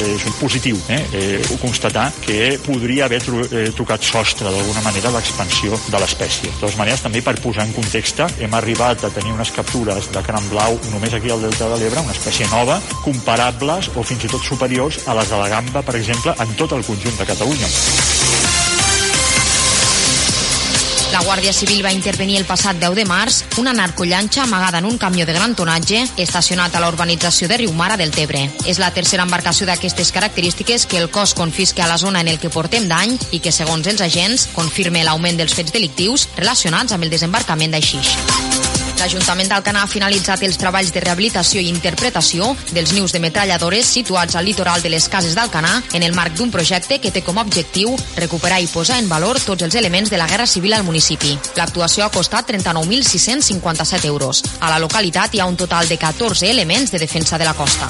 És un positiu eh? Eh, constatar que podria haver tru eh, tocat sostre d'alguna manera l'expansió de l'espècie. De totes maneres, també per posar en context, hem arribat a tenir unes captures de cranc blau només aquí al Delta de l'Ebre, una espècie nova, comparables o fins i tot superiors a les de la gamba, per exemple, en tot el conjunt de Catalunya. La Guàrdia Civil va intervenir el passat 10 de març una narcollanxa amagada en un camió de gran tonatge estacionat a la urbanització de Riumara del Tebre. És la tercera embarcació d'aquestes característiques que el cos confisca a la zona en el que portem d'any i que, segons els agents, confirma l'augment dels fets delictius relacionats amb el desembarcament d'Aixix. L'Ajuntament d'Alcanar ha finalitzat els treballs de rehabilitació i interpretació dels nius de metralladores situats al litoral de les cases d'Alcanar en el marc d'un projecte que té com a objectiu recuperar i posar en valor tots els elements de la Guerra Civil al municipi. L'actuació ha costat 39.657 euros. A la localitat hi ha un total de 14 elements de defensa de la costa.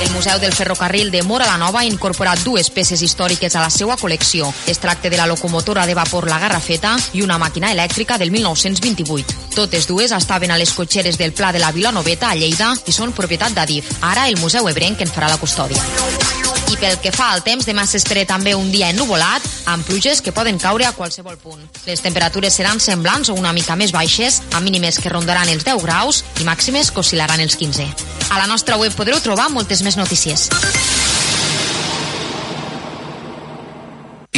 El Museu del Ferrocarril de Mora la Nova ha incorporat dues peces històriques a la seva col·lecció. Es tracta de la locomotora de vapor La Garrafeta i una màquina elèctrica del 1928. Totes dues estaven a les cotxeres del Pla de la Vilanoveta a Lleida i són propietat d'Adif. Ara el Museu Ebrenc en farà la custòdia. I pel que fa al temps, demà s'espera també un dia ennuvolat, amb pluges que poden caure a qualsevol punt. Les temperatures seran semblants o una mica més baixes, amb mínimes que rondaran els 10 graus i màximes que oscil·laran els 15. A la nostra web podreu trobar moltes més notícies.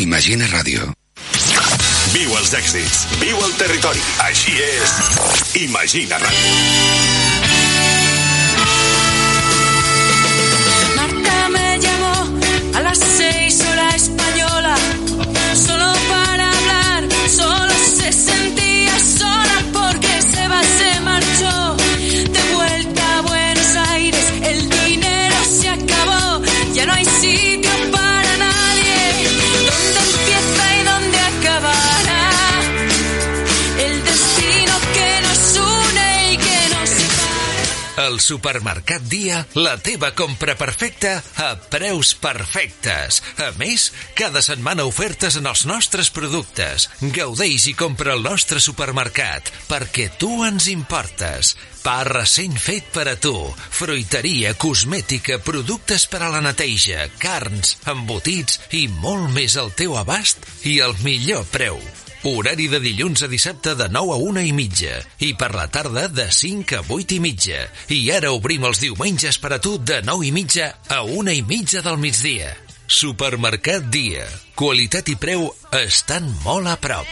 Imagina Ràdio. Viu els èxits, viu el territori. Així és. Imagina Ràdio. El supermercat Dia, la teva compra perfecta a preus perfectes. A més, cada setmana ofertes en els nostres productes. Gaudeix i compra al nostre supermercat, perquè tu ens importes. Pa recent fet per a tu, fruiteria, cosmètica, productes per a la neteja, carns, embotits i molt més al teu abast i al millor preu. Horari de dilluns a dissabte de 9 a 1 i mitja i per la tarda de 5 a 8 i mitja. I ara obrim els diumenges per a tu de 9 i mitja a 1 i mitja del migdia. Supermercat Dia. Qualitat i preu estan molt a prop.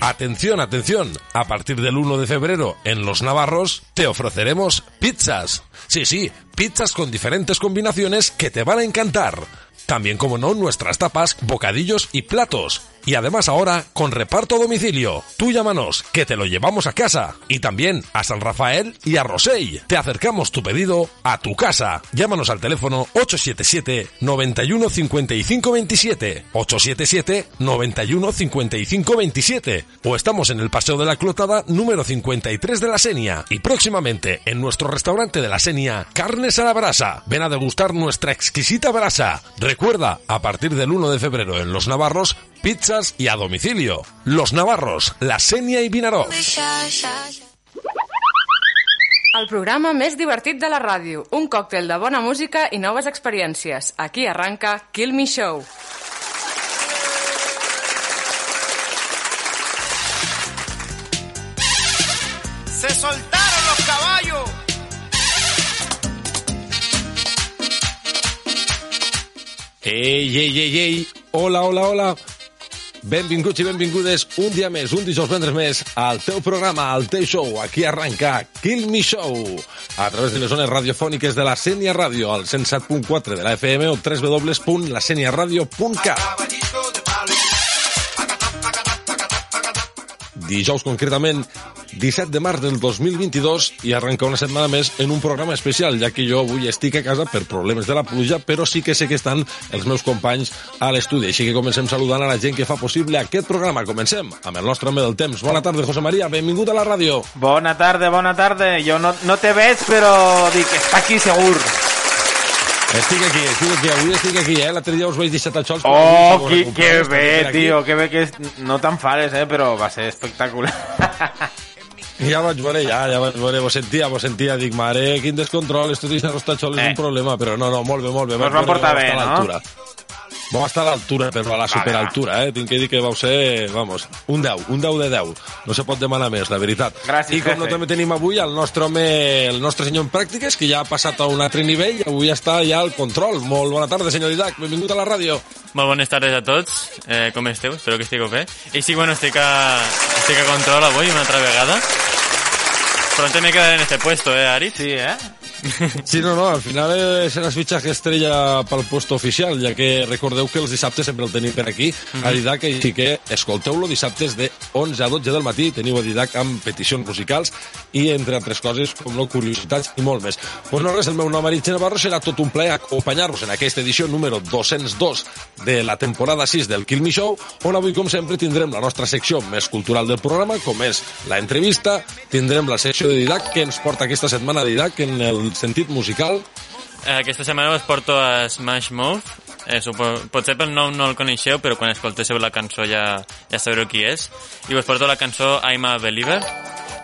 Atención, atención. A partir del 1 de febrero en Los Navarros te ofreceremos pizzas. Sí, sí, pizzas con diferentes combinaciones que te van a encantar. También, como no, nuestras tapas, bocadillos y platos. Y además ahora con reparto a domicilio. Tú llámanos, que te lo llevamos a casa. Y también a San Rafael y a Rosell. Te acercamos tu pedido a tu casa. Llámanos al teléfono 877 91 55 27. 877 91 55 27. O estamos en el Paseo de la Clotada número 53 de la Senia. Y próximamente en nuestro restaurante de la Senia, Carnes a la Brasa. Ven a degustar nuestra exquisita brasa. Recuerda, a partir del 1 de febrero en Los Navarros, pizzas y a domicilio. Los Navarros, La Senia i Vinaró. El programa més divertit de la ràdio, un còctel de bona música i noves experiències. Aquí arranca Kill Me Show. Se soltaron los caballos. Ei, ei, ei, ei, hola, hola, hola. Benvinguts i benvingudes un dia més, un dijous vendres més, al teu programa, al teu show. Aquí arranca Kill Me Show, a través de les zones radiofòniques de la Sènia Ràdio, al 107.4 de la FM o www.laseniaradio.cat. dijous concretament 17 de març del 2022 i arrenca una setmana més en un programa especial, ja que jo avui estic a casa per problemes de la pluja, però sí que sé que estan els meus companys a l'estudi. Així que comencem saludant a la gent que fa possible aquest programa. Comencem amb el nostre home del temps. Bona tarda, José María, benvingut a la ràdio. Bona tarda, bona tarda. Jo no, no te veig, però dic, està aquí segur. Estic aquí, estic aquí, avui estic aquí, eh? L'altre dia us vaig deixar tan sols. però Oh, que, que bé, tio, que bé que és... No t'enfades, eh, però va ser espectacular. Ja vaig veure, ja, ja vaig veure, vos sentia, vos sentia, dic, mare, quin descontrol, esto deixar els tatxols és Eh. un problema, però no, no, molt bé, molt bé. Van veure portar bé, no? Vau estar a l'altura, però a la superaltura, eh? Tinc que dir que vau ser, vamos, un 10, un 10 de 10. No se pot demanar més, la veritat. Gràcies, I com no també tenim avui el nostre home, el nostre senyor en pràctiques, que ja ha passat a un altre nivell, i avui està ja al control. Molt bona tarda, senyor Didac, benvingut a la ràdio. Molt bones tardes a tots, eh, com esteu? Espero que estigueu bé. I sí, bueno, estic a, estic a control avui una altra vegada. Pronto me quedaré en este puesto, eh, Ari? Sí, eh? Sí, no, no, al final eh, seràs fitxatge estrella pel puesto oficial, ja que recordeu que els dissabtes sempre el tenim per aquí, a Didac, així que escolteu-lo dissabtes de 11 a 12 del matí, teniu a Didac amb peticions musicals i, entre altres coses, com no, curiositats i molt més. Pues no res, el meu nom, Aritxe Navarro, serà tot un plaer acompanyar-vos en aquesta edició número 202 de la temporada 6 del Kill Me Show, on avui, com sempre, tindrem la nostra secció més cultural del programa, com és la entrevista, tindrem la secció de Didac, que ens porta aquesta setmana Didac en el sentit musical, aquesta setmana us porto a Smash Mouth. Eh, potser pel nom no el coneixeu, però quan escolteu la cançó ja, ja sabreu qui és. I us porto la cançó I'm a Believer.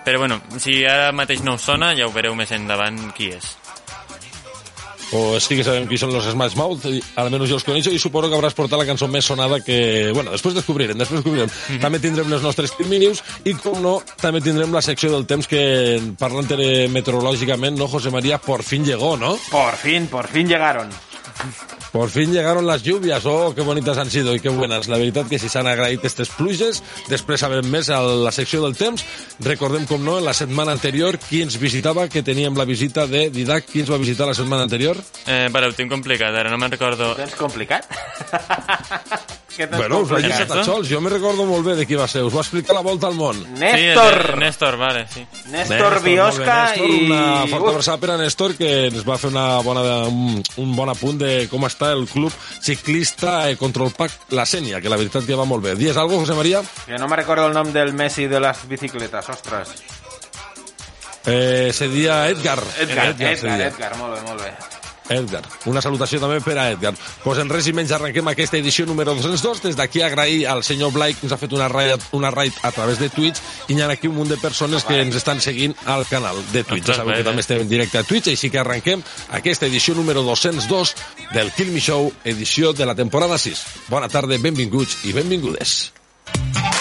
Però bueno, si ara mateix no us sona, ja ho vereu més endavant qui és. O sí que sabem qui són los Smash Mouth, i almenys jo els coneixo, i suposo que hauràs portat la cançó més sonada que... Bueno, després descobrirem, després descobrirem. També tindrem les nostres News i, com no, també tindrem la secció del temps que, parlant meteorològicament, no, José María, por fin llegó, ¿no? Por fin, por fin llegaron. Por fin llegaron las lluvias, oh, qué bonitas han sido y qué buenas. La veritat que si s'han agraït aquestes pluges, després sabem més a la secció del temps. Recordem, com no, en la setmana anterior, qui ens visitava, que teníem la visita de Didac. Qui ens va visitar la setmana anterior? Eh, vale, ho tinc complicat, ara no me'n recordo... Ho tens complicat? Tens Bueno, us vaig complicat? deixar sols, jo me recordo molt bé de qui va ser. Us va explicar la volta al món. Néstor! Sí, Néstor, vale, sí. Néstor Biosca Néstor, i... Una forta abraçada per a Néstor, que ens va fer una bona, un, un bon apunt de com està el club ciclista eh, Control Pack La Sènia, que la veritat que va molt bé. Dies algo, José María? que no me recordo el nom del Messi de las bicicletas, ostres. Eh, seria Edgar. Edgar, Edgar, seria. Edgar, molt bé, molt bé. Edgar. Una salutació també per a Edgar. Pues en res i menys arrenquem aquesta edició número 202. Des d'aquí agrair al senyor Blai que ens ha fet una raid, una raid a través de Twitch i hi ha aquí un munt de persones que ens estan seguint al canal de Twitch. Ja sabeu que també estem en directe a Twitch, així que arrenquem aquesta edició número 202 del Kill Me Show, edició de la temporada 6. Bona tarda, benvinguts i benvingudes. Al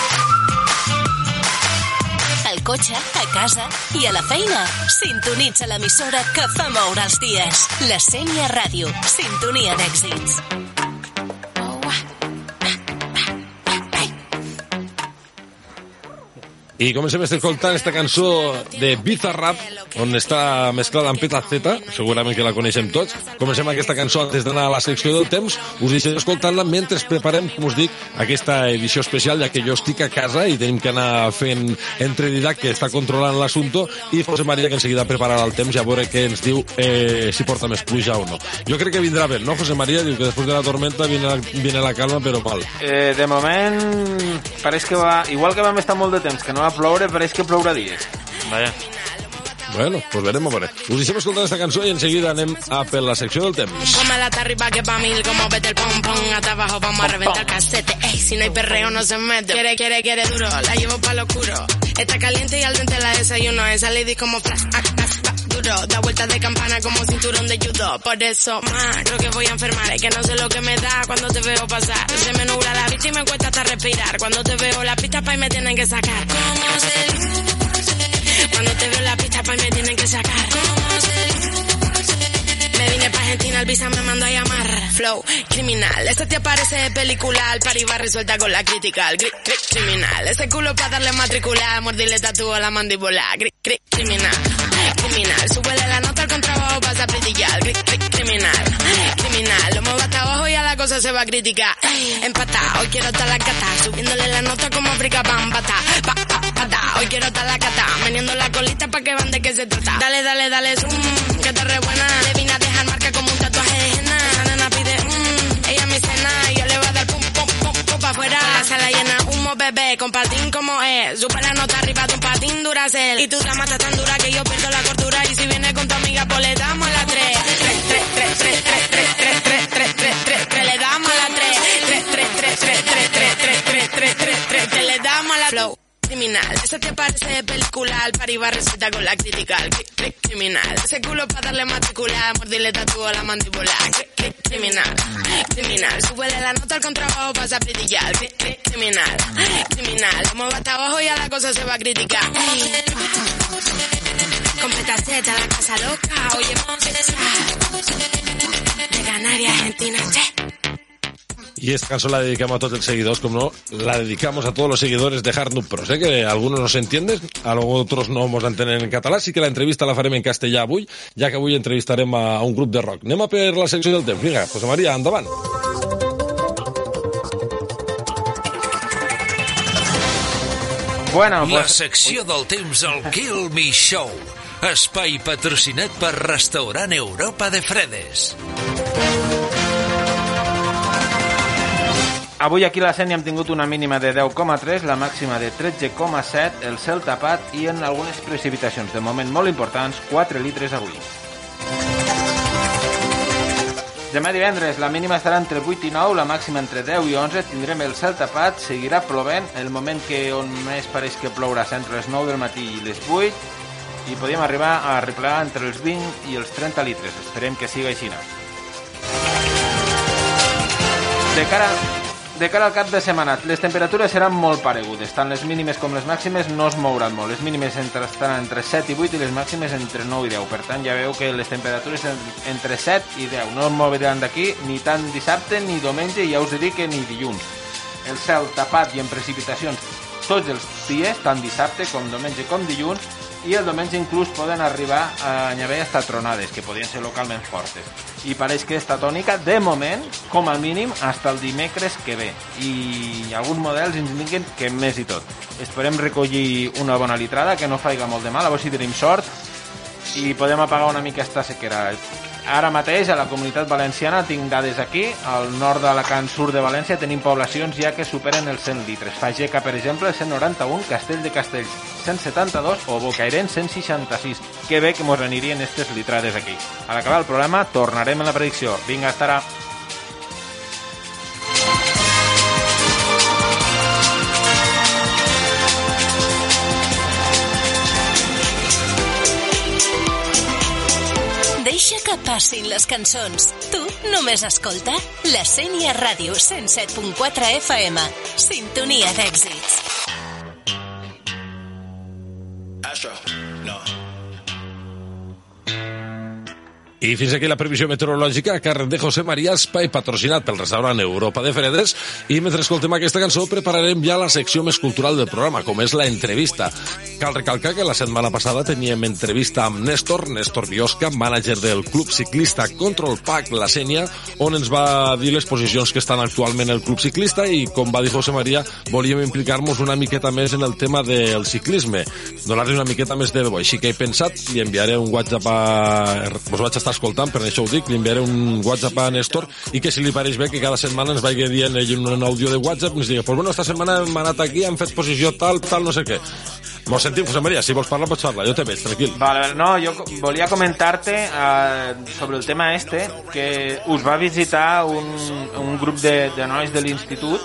cotxe, a casa i a la feina. Sintonitza l'emissora que fa moure els dies. La Sènia Ràdio. Sintonia d'èxits. I comencem escoltant esta cançó de Bizarrap, on està mesclada amb Peta Z, segurament que la coneixem tots. Comencem aquesta cançó antes d'anar a la secció del temps. Us deixem escoltant-la mentre preparem, com us dic, aquesta edició especial, ja que jo estic a casa i tenim que anar fent entre Didac, que està controlant l'assumpte, i José María, que enseguida prepararà el temps i a veure què ens diu eh, si porta més pluja o no. Jo crec que vindrà bé, no, José María? Diu que després de la tormenta viene la, viene la calma, però mal. Eh, de moment, pareix que va... Igual que vam estar molt de temps que no va ploure, pareix que plourà dies. Vaya. Bueno, pues veremos, veure. Us deixem escoltant esta cançó i enseguida anem a per la secció del temps. Pómela hasta arriba que pa' mil, como vete el pom pom, hasta abajo vamos a reventar el casete. Ey, si no hay perreo no se mete. Quiere, quiere, quiere duro, la llevo pa' lo oscuro. Está caliente y al dente la desayuno, esa lady como flash, ah, ah, ah, Da vueltas de campana como cinturón de judo. Por eso, más, creo que voy a enfermar. Es que no sé lo que me da cuando te veo pasar. Se me nubla la vista y me cuesta hasta respirar. Cuando te veo la pista pa' y me tienen que sacar. ¿Cómo se? Cuando te veo la pista pa' y me tienen que sacar. ¿Cómo se? Me vine pa' Argentina, el visa me mandó a llamar. Flow, criminal. Ese te aparece de película. Al iba resuelta con la crítica. El gri, gri, criminal. Ese culo pa' darle matrícula. Mordirle tatúo a la mandíbula. Gri, gri, criminal. Criminal. Súbele la nota al contrabajo, pasa a brillar. Gri, gri, criminal. Criminal. Lo muevo hasta abajo y a la cosa se va a criticar. Empatá, hoy quiero estar la cata. Subiéndole la nota como África Bambata. Pa, pa, pa ata. Hoy quiero estar la cata, meneando la colita pa' que van de qué se trata. Dale, dale, dale, zoom, que te re bebé, con patín como es. La nota arriba de patín duracel. Y tu drama está tan dura que yo pierdo la cordura. Y si viene con tu amiga, pues le damos la tres. Tres, tres, tres, tres, tres, tres, tres, tres, tres, tres, tres, le damos la tres. Tres, tres, tres, tres, tres, tres, tres, tres, tres, tres, tres, le damos la. Criminal, ese te parece de película, al receta con la crítica, cri- criminal, ese culo para darle matrícula, mordirle tatuo a la mandíbula, cri- criminal, criminal, súbele la nota al contrabajo, pasa a brillar, cri- criminal, criminal, vamos hasta abajo y a la cosa se va a criticar. Con petaceta, la casa loca, oye, de Canarias, Argentina, che. Y esta canción la dedicamos a todos los seguidores, como no, la dedicamos a todos los seguidores de Hard Noob Pro. Sé que algunos no se entienden, a otros no vamos a entender en català, sí que la entrevista la farem en castellà avui, ja que avui entrevistarem a un grup de rock. Anem a per la secció del temps. Vinga, José María, endavant. Bueno, La pues, secció del temps al Kill Me Show. Espai patrocinat per Restaurant Europa de Fredes. Avui aquí a la Sènia hem tingut una mínima de 10,3, la màxima de 13,7, el cel tapat i en algunes precipitacions. De moment molt importants, 4 litres avui. Demà divendres la mínima estarà entre 8 i 9, la màxima entre 10 i 11, tindrem el cel tapat, seguirà plovent, el moment que on més pareix que plourà és entre les 9 del matí i les 8, i podríem arribar a replegar entre els 20 i els 30 litres. Esperem que siga així. De cara, de cara al cap de setmana, les temperatures seran molt paregudes. Tant les mínimes com les màximes no es mouran molt. Les mínimes entre, estaran entre 7 i 8 i les màximes entre 9 i 10. Per tant, ja veu que les temperatures en, entre 7 i 10 no es moveran d'aquí ni tant dissabte ni diumenge ja us dit que ni dilluns. El cel tapat i en precipitacions tots els dies, tant dissabte com diumenge com dilluns, i el diumenge inclús poden arribar a haver hasta tronades, que podien ser localment fortes. I pareix que esta tònica, de moment, com a mínim, hasta el dimecres que ve. I alguns models ens indiquen que més i tot. Esperem recollir una bona litrada, que no faiga molt de mal, a veure si tenim sort, i podem apagar una mica esta sequera. Ara mateix a la comunitat valenciana tinc dades aquí, al nord d'Alacant, sud de València, tenim poblacions ja que superen els 100 litres. Fageca, per exemple, 191, Castell de Castells 172 o Bocairent 166. Que bé que mos anirien aquestes litrades aquí. A l'acabar el programa tornarem a la predicció. Vinga, hasta passin les cançons. Tu només escolta la Sènia Ràdio 107.4 FM. Sintonia d'èxits. I fins aquí la previsió meteorològica a càrrec de José María Espai, patrocinat pel restaurant Europa de Fredes. I mentre escoltem aquesta cançó, prepararem ja la secció més cultural del programa, com és la entrevista. Cal recalcar que la setmana passada teníem entrevista amb Néstor, Néstor Biosca, mànager del club ciclista Control Pack La Sènia, on ens va dir les posicions que estan actualment el club ciclista i, com va dir José María, volíem implicar-nos una miqueta més en el tema del ciclisme, donar-li una miqueta més de bo. Així que he pensat, li enviaré un WhatsApp a... Vos vaig estar escoltant, per això ho dic, li enviaré un WhatsApp a Néstor i que si li pareix bé que cada setmana ens vagi dient ell un àudio de WhatsApp ens digui, pues bueno, esta setmana hem anat aquí, hem fet posició tal, tal, no sé què. Mos sentim, José María, si vols parlar pots parlar, jo te veig, tranquil. Vale, no, co- volia comentarte eh, sobre el tema este, que us va visitar un, un grup de, de nois de l'institut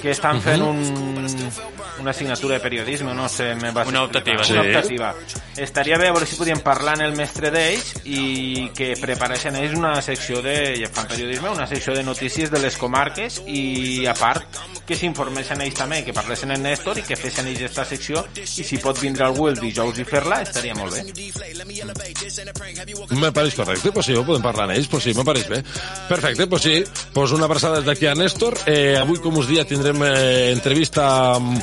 que estan fent un, una assignatura de periodisme, no sé, me vas Una optativa, sí. Una optativa. Estaria bé a veure si podíem parlar en el mestre d'ells i que prepareixen ells una secció de, ja fan periodisme, una secció de notícies de les comarques i a part que s'informessin ells també, que parlessin en Néstor i que fessin ells esta secció i si pot vindre algú el dijous i fer-la estaria molt bé. Me pareix correcte, pues sí, ho podem parlar amb ells, pues sí, me pareix bé. Perfecte, pues sí, pues una abraçada des d'aquí a Néstor. Eh, avui, com us Día tendremos eh, entrevista mm,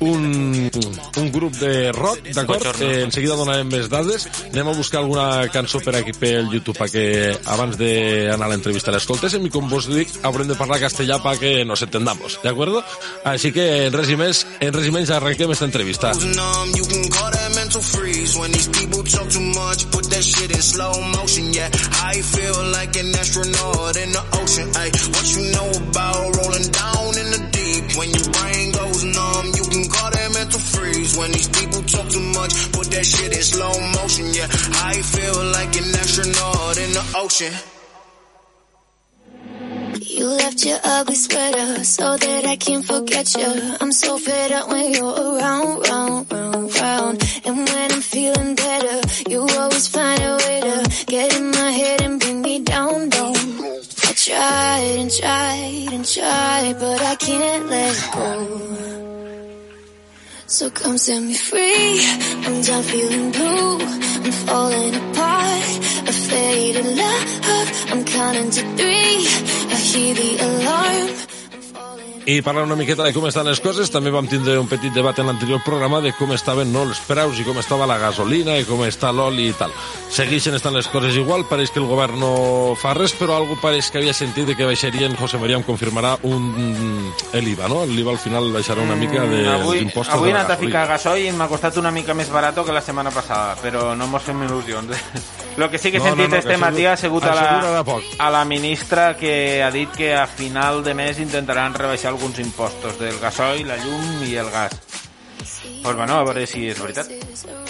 un, un grup de rock, d'acord? Eh, en seguida donarem més dades. Anem a buscar alguna cançó per aquí pel YouTube perquè abans d'anar a l'entrevista l'escoltéssim i com vos dic haurem de parlar castellà perquè nos entendamos, ¿de acuerdo? Així que en res i més, en res i menys arrenquem esta entrevista. numb, you can call that mental freeze. When these people talk too much, put that shit in slow motion, yeah. I feel like an astronaut in the ocean, ay. What you know about rolling down in the deep? When your brain goes numb, you can call that mental freeze. When these people talk too much, put that shit in slow motion, yeah. I feel like an astronaut in the ocean. You left your ugly sweater so that I can't forget you. I'm so fed up when you're around, round, round, round. And when I'm feeling better, you always find a way to get in my head and bring me down, down. Tried and tried and tried, but I can't let go. So come set me free. I'm done feeling blue. I'm falling apart. A faded love. I'm counting to three. I hear the alarm. I parlant una miqueta de com estan les coses, també vam tindre un petit debat en l'anterior programa de com estaven no, els preus i com estava la gasolina i com està l'oli i tal. Segueixen estant les coses igual, pareix que el govern no fa res, però algú pareix que havia sentit de que baixarien, José María em confirmarà, un, l'IVA, no? L'IVA al final baixarà una mica de, Mm, avui, impostos avui he anat a ficar gasoil i m'ha costat una mica més barato que la setmana passada, però no mos fem il·lusions. Lo que sí que he No, sentit no, no, este matí ha sigut a la, a la ministra que ha dit que a final de mes intentaran rebaixar alguns impostos del gasoil, la llum i el gas. Pues bueno, a veure si és veritat.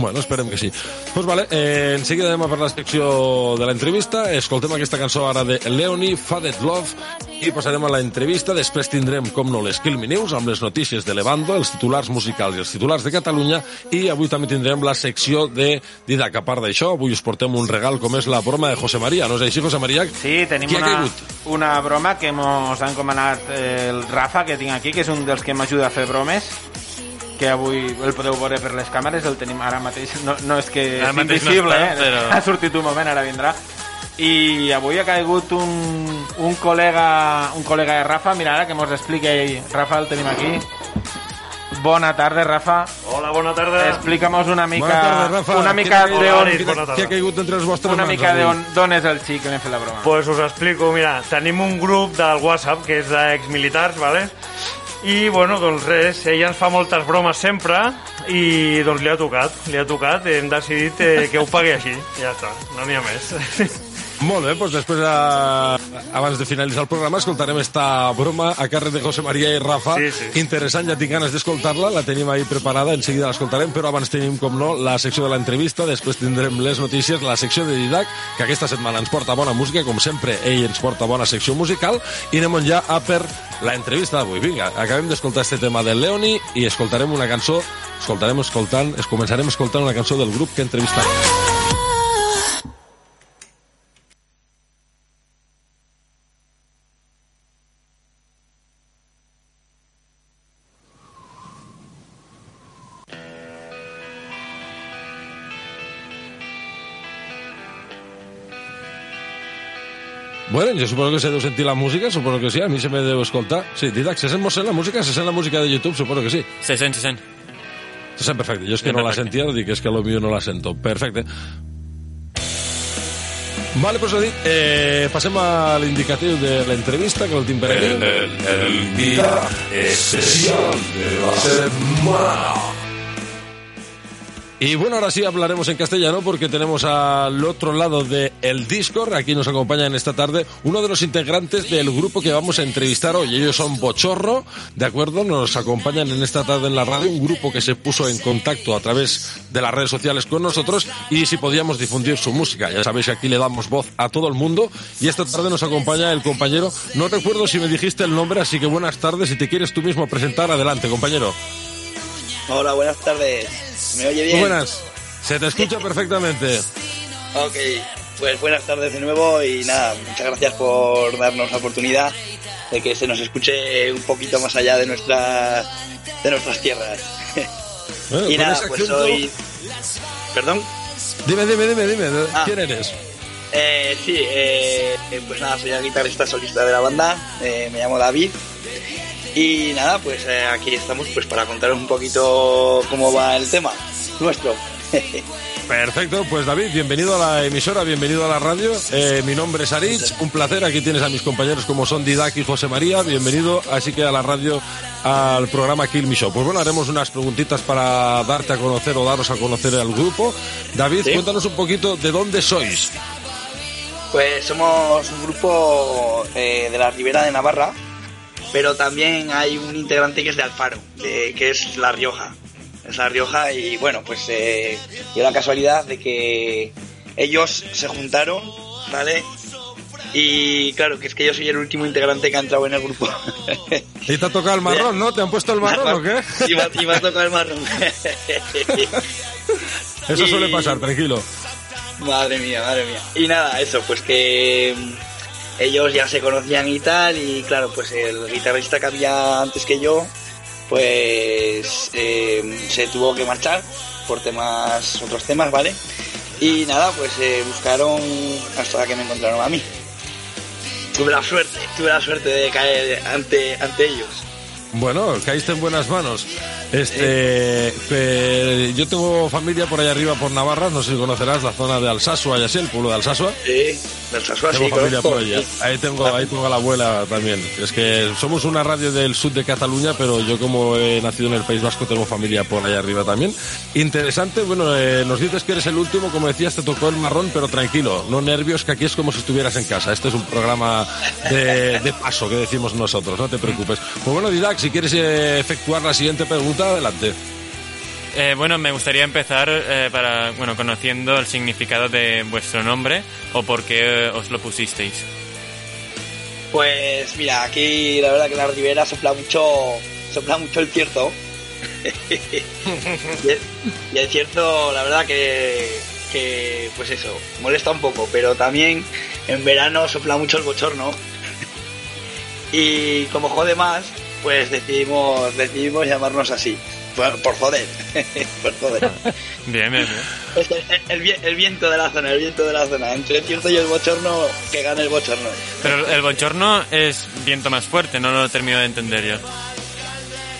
Bueno, esperem que sí. Pues vale, eh, en seguida anem a per la secció de l'entrevista. Escoltem aquesta cançó ara de Leonie, Faded Love, i passarem a la entrevista. Després tindrem, com no, les Kill Me News, amb les notícies de Levando, els titulars musicals i els titulars de Catalunya, i avui també tindrem la secció de Didac. A part d'això, avui us portem un regal com és la broma de José María. No és així, José María? Sí, tenim Qui una, una broma que mos ha encomanat el Rafa, que tinc aquí, que és un dels que m'ajuda a fer bromes, que avui el podeu veure per les càmeres, el tenim ara mateix, no, no és que Ara és mateix no invisible, està, eh? però- ha sortit un moment, ara vindrà. I avui ha caigut un, un col·lega un col·lega de Rafa, mira ara que mos explica ell. Rafa, el tenim aquí. Bona tarda, Rafa. Hola, bona tarda. Explica'mos una mica, Bona tarda, Rafa. una mica Què- de on, Hola, bona tarda. Qui ha caigut entre els vostres una mans mica de avui? on, d'on és el xic que li hem fet la broma. Pues us explico, mira, tenim un grup del WhatsApp que és d'exmilitars, vale? I, bueno, doncs res, ella ens fa moltes bromes sempre i doncs li ha tocat, li ha tocat, hem decidit eh, que ho pagui així, ja està, no n'hi ha més. Molt bé, doncs després, a, abans de finalitzar el programa, escoltarem esta broma a càrrec de José María i Rafa. Sí, sí. Interessant, ja tinc ganes d'escoltar-la, la tenim ahí preparada, en seguida l'escoltarem, però abans tenim, com no, la secció de l'entrevista, després tindrem les notícies, la secció de Didac, que aquesta setmana ens porta bona música, com sempre, ell ens porta bona secció musical, i anem ja a per la entrevista d'avui. Vinga, acabem d'escoltar este tema del Leoni i escoltarem una cançó, escoltarem escoltant, es començarem escoltant una cançó del grup que entrevistarem. Bueno, yo supongo que se deu sentir la música, supongo que sí, a mí se me deu escoltar. Sí, Didac, ¿se sent la música? ¿Se sent la música de YouTube? Supongo que sí. Se sent, se sent. Se sent perfecte. Jo és que Sí, no la perfecte. sentia, dic, és que lo mío no la sento. Perfecte. Vale, pues ho dit, eh, passem a l'indicatiu de l'entrevista, que el tinc per aquí. El, el, el día especial de la semana. Y bueno, ahora sí hablaremos en castellano porque tenemos al otro lado del el Discord, aquí nos acompañan esta tarde uno de los integrantes del grupo que vamos a entrevistar hoy. Ellos son Bochorro, ¿de acuerdo? Nos acompañan en esta tarde en la radio, un grupo que se puso en contacto a través de las redes sociales con nosotros y si podíamos difundir su música. Ya sabéis que aquí le damos voz a todo el mundo y esta tarde nos acompaña el compañero, no recuerdo si me dijiste el nombre, así que buenas tardes, si te quieres tú mismo presentar, adelante compañero. Hola, buenas tardes. ¿Me oye bien? Muy buenas. Se te escucha perfectamente. Ok, pues buenas tardes de nuevo y nada, muchas gracias por darnos la oportunidad de que se nos escuche un poquito más allá de nuestras de nuestras tierras. Bueno, y nada, pues acento- soy... ¿Perdón? Dime, dime, dime, dime, ¿de- Ah. ¿quién eres? Eh, sí, eh, pues nada, soy el guitarrista solista de la banda, eh, me llamo David Y nada, pues eh, aquí estamos pues para contaros un poquito cómo va el tema nuestro. Perfecto, pues David, bienvenido a la emisora, bienvenido a la radio. Eh, mi nombre es Arich, un placer. Aquí tienes a mis compañeros como son Didac y José María. Bienvenido, así que a la radio, al programa Kill Me Show. Pues bueno, haremos unas preguntitas para darte a conocer o daros a conocer al grupo. David, Sí. cuéntanos un poquito de dónde sois. Pues somos un grupo eh, de la Ribera de Navarra, pero también hay un integrante que es de Alfaro, de- que es La Rioja. Es La Rioja y bueno, pues eh, dio la casualidad de que ellos se juntaron, ¿vale? Y claro, que es que yo soy el último integrante que ha entrado en el grupo. Y te ha tocado el marrón, ¿no? ¿Te han puesto el marrón o qué? y, me, y me ha tocado el marrón. Eso Y- suele pasar, tranquilo. Madre mía, madre mía. Y nada, eso, pues que ellos ya se conocían y tal, y claro, pues el guitarrista que había antes que yo, pues eh, se tuvo que marchar por temas, otros temas, ¿vale? Y nada, pues eh, buscaron hasta que me encontraron a mí. Tuve la suerte, tuve la suerte de caer ante, ante ellos. Bueno, caíste en buenas manos. Este, pe- yo tengo familia por allá arriba por Navarra, no sé si conocerás la zona de Alsasua y así, el pueblo de Alsasua. Sí, del Sasua, Tengo sí, familia por allá. Ahí tengo, ahí tengo a la abuela también. Es que somos una radio del sur de Cataluña, pero yo como he nacido en el País Vasco tengo familia por allá arriba también. Interesante, bueno, eh, nos dices que eres el último, como decías, te tocó el marrón, pero tranquilo, no nervios, que aquí es como si estuvieras en casa. Este es un programa de, de paso que decimos nosotros, no te preocupes. Pues bueno, Didac, si quieres eh, efectuar la siguiente pregunta, adelante. Eh, bueno, me gustaría empezar eh, para, bueno, conociendo el significado de vuestro nombre o por qué eh, os lo pusisteis. Pues mira, aquí la verdad que la Ribera sopla mucho, sopla mucho el cierto. y, el, y el cierto, la verdad que, que, pues eso, molesta un poco, pero también en verano sopla mucho el bochorno. y como jode más, pues decidimos, decidimos llamarnos así. Por, por joder, por joder. Bien, bien, bien. Es el, el vi- el viento de la zona, el viento de la zona. Entre el cierto y el bochorno, que gane el bochorno. Pero el bochorno es viento más fuerte, no lo termino de entender yo.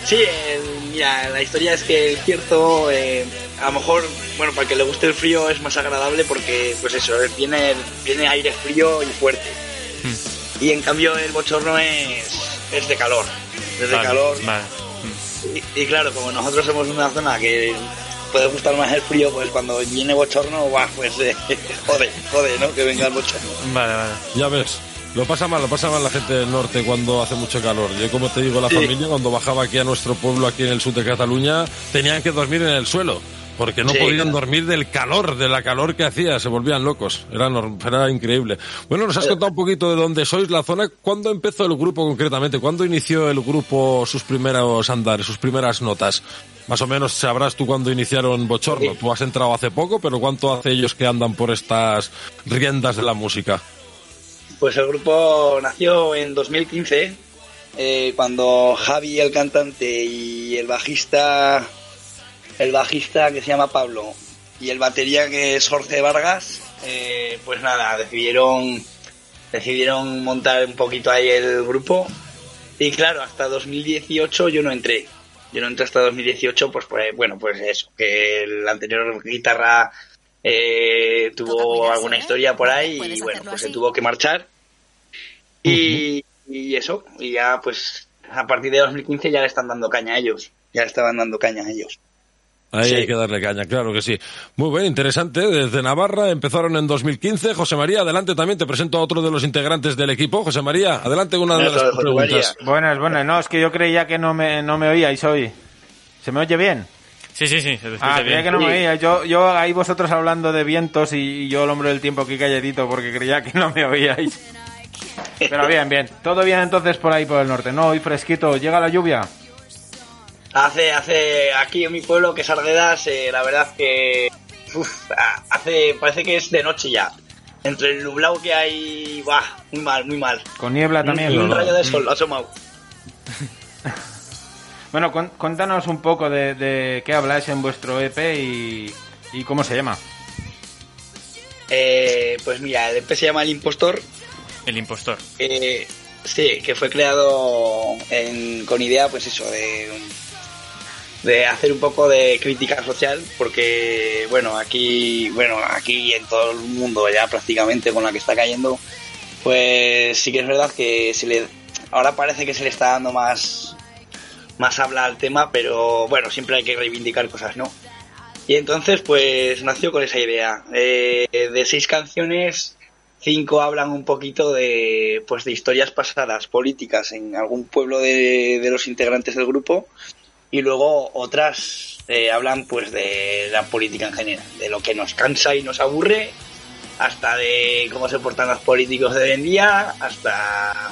Sí, el- mira, la historia es que el cierto, eh, a lo mejor, bueno, para el que le guste el frío es más agradable porque, pues eso, eh, viene, viene aire frío y fuerte. Y en cambio el bochorno es, es de calor, es de Vale, calor. vale. Y, y claro, como nosotros somos una zona que puede gustar más el frío, pues cuando viene bochorno, pues eh, jode, jode, ¿no? Que venga el bochorno. Vale, vale. Ya ves. Lo pasa mal, lo pasa mal la gente del norte cuando hace mucho calor. Yo, como te digo, la Sí. familia, cuando bajaba aquí a nuestro pueblo, aquí en el sur de Cataluña, tenían que dormir en el suelo. Porque no Sí, podían claro. dormir del calor, de la calor que hacía, se volvían locos. Era, era increíble. Bueno, nos has Eh. contado un poquito de dónde sois, la zona. ¿Cuándo empezó el grupo concretamente? ¿Cuándo inició el grupo sus primeros andares, sus primeras notas? Más o menos sabrás tú cuándo iniciaron Bochorno. Tú has entrado hace poco, pero ¿cuánto hace ellos que andan por estas riendas de la música? Pues el grupo nació en 2015, eh, cuando Javi, el cantante, y el bajista, el bajista que se llama Pablo, y el batería que es Jorge Vargas, eh, pues nada, decidieron, decidieron montar un poquito ahí el grupo. Y claro, hasta 2018 yo no entré. Yo no entré hasta 2018, pues, pues bueno, pues eso, que el anterior guitarra eh, tuvo alguna historia por ahí y bueno, pues se tuvo que marchar. Y, y eso, y ya pues a partir de 2015 ya le están dando caña a ellos. Ya le estaban dando caña a ellos. Ahí Sí. hay que darle caña, claro que sí. Muy bien, interesante. Desde Navarra empezaron en 2015. José María, adelante también. Te presento a otro de los integrantes del equipo. José María, adelante con una de las preguntas. Buenas, buenas. No, es que yo creía que no me, no me oíais hoy. ¿Se me oye bien? Sí, sí, sí, se Ah, bien. creía que no me oíais. Yo, yo ahí vosotros hablando de vientos y, y yo el hombre del tiempo aquí calladito porque creía que no me oíais. Pero bien, bien. Todo bien entonces por ahí por el norte. No, hoy fresquito. ¿Llega la lluvia? Hace, hace aquí en mi pueblo, que es Arguedas, eh, la verdad que uf, hace, parece que es de noche ya. Entre el nublado que hay, bah, muy mal, muy mal. Con niebla también. Ni un rayo de sol, ha asomado. Bueno, cuéntanos un poco de, de qué habláis en vuestro EP y, y cómo se llama. Eh, pues mira, el EP se llama El Impostor. El impostor. Eh, Sí, que fue creado en- con idea, pues eso, de, de hacer un poco de crítica social, porque, bueno, aquí, bueno, aquí en todo el mundo ya prácticamente con la que está cayendo, pues sí que es verdad que se le, ahora parece que se le está dando más, más habla al tema, pero bueno, siempre hay que reivindicar cosas, ¿no? Y entonces, pues nació con esa idea. Eh, de seis canciones, cinco hablan un poquito de, pues, de historias pasadas políticas en algún pueblo de, de los integrantes del grupo y luego otras eh, hablan pues de la política en general, de lo que nos cansa y nos aburre, hasta de cómo se portan los políticos de hoy en día, hasta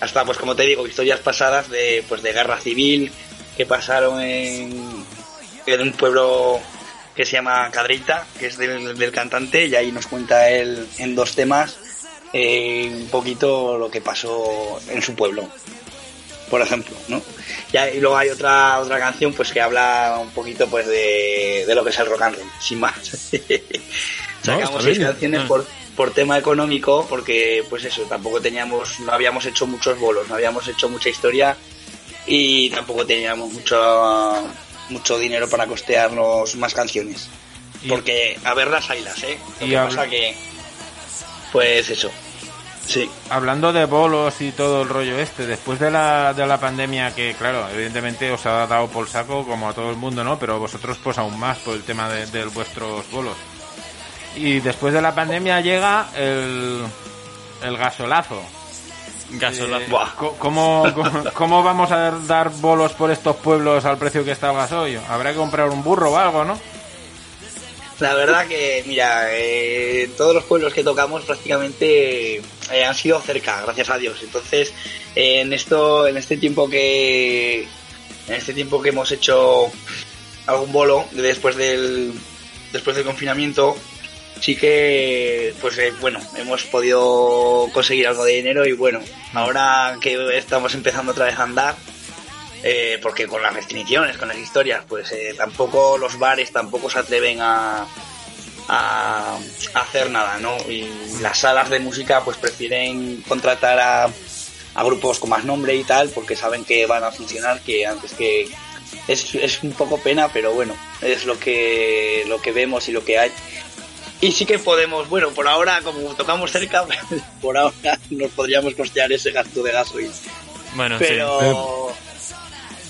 hasta pues como te digo, historias pasadas de pues de guerra civil que pasaron en, en un pueblo que se llama Cadreita, que es del, del cantante, y ahí nos cuenta él en dos temas eh, un poquito lo que pasó en su pueblo, por ejemplo, ¿no? Y, ahí- y luego hay otra otra canción pues que habla un poquito pues de, de lo que es el rock and roll, sin más. Sacamos seis bien. canciones por, por tema económico, porque pues eso, tampoco teníamos, no habíamos hecho muchos bolos, no habíamos hecho mucha historia y tampoco teníamos mucho mucho dinero para costearnos más canciones. Porque a verlas haylas, ¿eh? Lo Y que pasa que, pues eso, sí. Hablando de bolos y todo el rollo este, después de la, de la pandemia que, claro, evidentemente os ha dado por saco como a todo el mundo, ¿no? Pero vosotros pues aún más por el tema de, de vuestros bolos. Y después de la pandemia llega el, el gasolazo. Gasolazo. Eh, ¿cómo, cómo, cómo vamos a dar bolos por estos pueblos al precio que está el gasoil? Habrá que comprar un burro o algo, ¿no? La verdad que, mira, eh, todos los pueblos que tocamos prácticamente eh, han sido cerca, gracias a Dios. Entonces, eh, en esto, en este tiempo que, en este tiempo que hemos hecho algún bolo después del, después del confinamiento, sí que, pues bueno, hemos podido conseguir algo de dinero y bueno, ahora que estamos empezando otra vez a andar, eh, porque con las restricciones, con las historias, pues eh, tampoco los bares tampoco se atreven a, a, a hacer nada, ¿no? Y las salas de música pues prefieren contratar a, a grupos con más nombre y tal, porque saben que van a funcionar, que antes que es, es un poco pena, pero bueno, es lo que lo que vemos y lo que hay. Y sí que podemos, bueno, por ahora, como tocamos cerca, por ahora nos podríamos costear ese gasto de gasoil. Bueno, pero,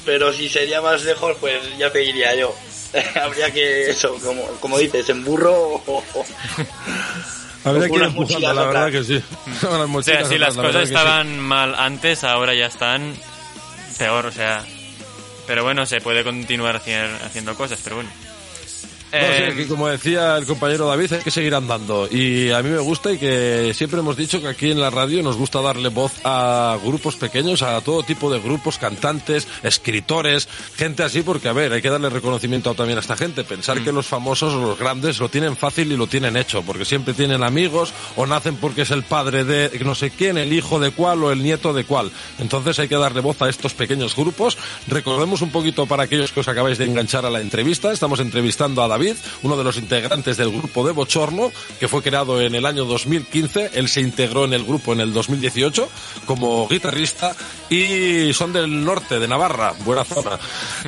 pero si sería más lejos, pues ya te diría yo. Habría que, eso, como, como dices, en burro o, o- Habría que ir empujando, la verdad que sí. Las O sea, si las la cosas sí. estaban mal antes, ahora ya están peor, o sea. Pero bueno, se puede continuar haciendo cosas, pero bueno. No, sí, Eh, que como decía el compañero David, hay que seguir andando. Y a mí me gusta y que siempre hemos dicho que aquí en la radio nos gusta darle voz a grupos pequeños, a todo tipo de grupos, cantantes, escritores, gente así, porque a ver, hay que darle reconocimiento también a esta gente. Pensar Mm. que los famosos o los grandes lo tienen fácil y lo tienen hecho, porque siempre tienen amigos o nacen porque es el padre de no sé quién, el hijo de cuál o el nieto de cuál. Entonces hay que darle voz a estos pequeños grupos. Recordemos un poquito para aquellos que os acabáis de enganchar a la entrevista. Estamos entrevistando a David, uno de los integrantes del grupo de Bochorno, que fue creado en el año 2015. Él se integró en el grupo en el 2018 como guitarrista y son del norte, de Navarra, buena zona.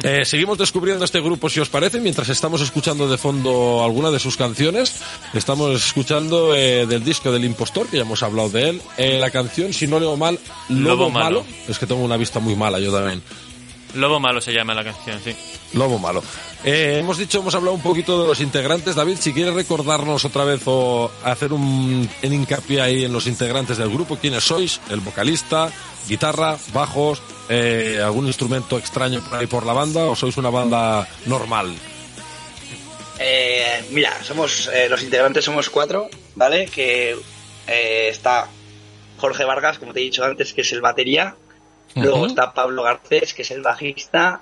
Eh, seguimos descubriendo este grupo, si os parece, mientras estamos escuchando de fondo alguna de sus canciones. Estamos escuchando eh, del disco del impostor, que ya hemos hablado de él, eh, la canción, si no leo mal, Lobo, Lobo malo. Malo. Es que tengo una vista muy mala yo también. Lobo Malo se llama la canción, sí. Lobo malo. Eh, hemos dicho, hemos hablado un poquito de los integrantes. David, si quieres recordarnos otra vez o hacer un, en hincapié ahí en los integrantes del grupo, quiénes sois, el vocalista, guitarra, bajos, eh, algún instrumento extraño por ahí por la banda o sois una banda normal. Eh, mira, somos eh, los integrantes somos cuatro, ¿vale? Que eh, está Jorge Vargas, como te he dicho antes, que es el batería. Luego está Pablo Garcés, que es el bajista.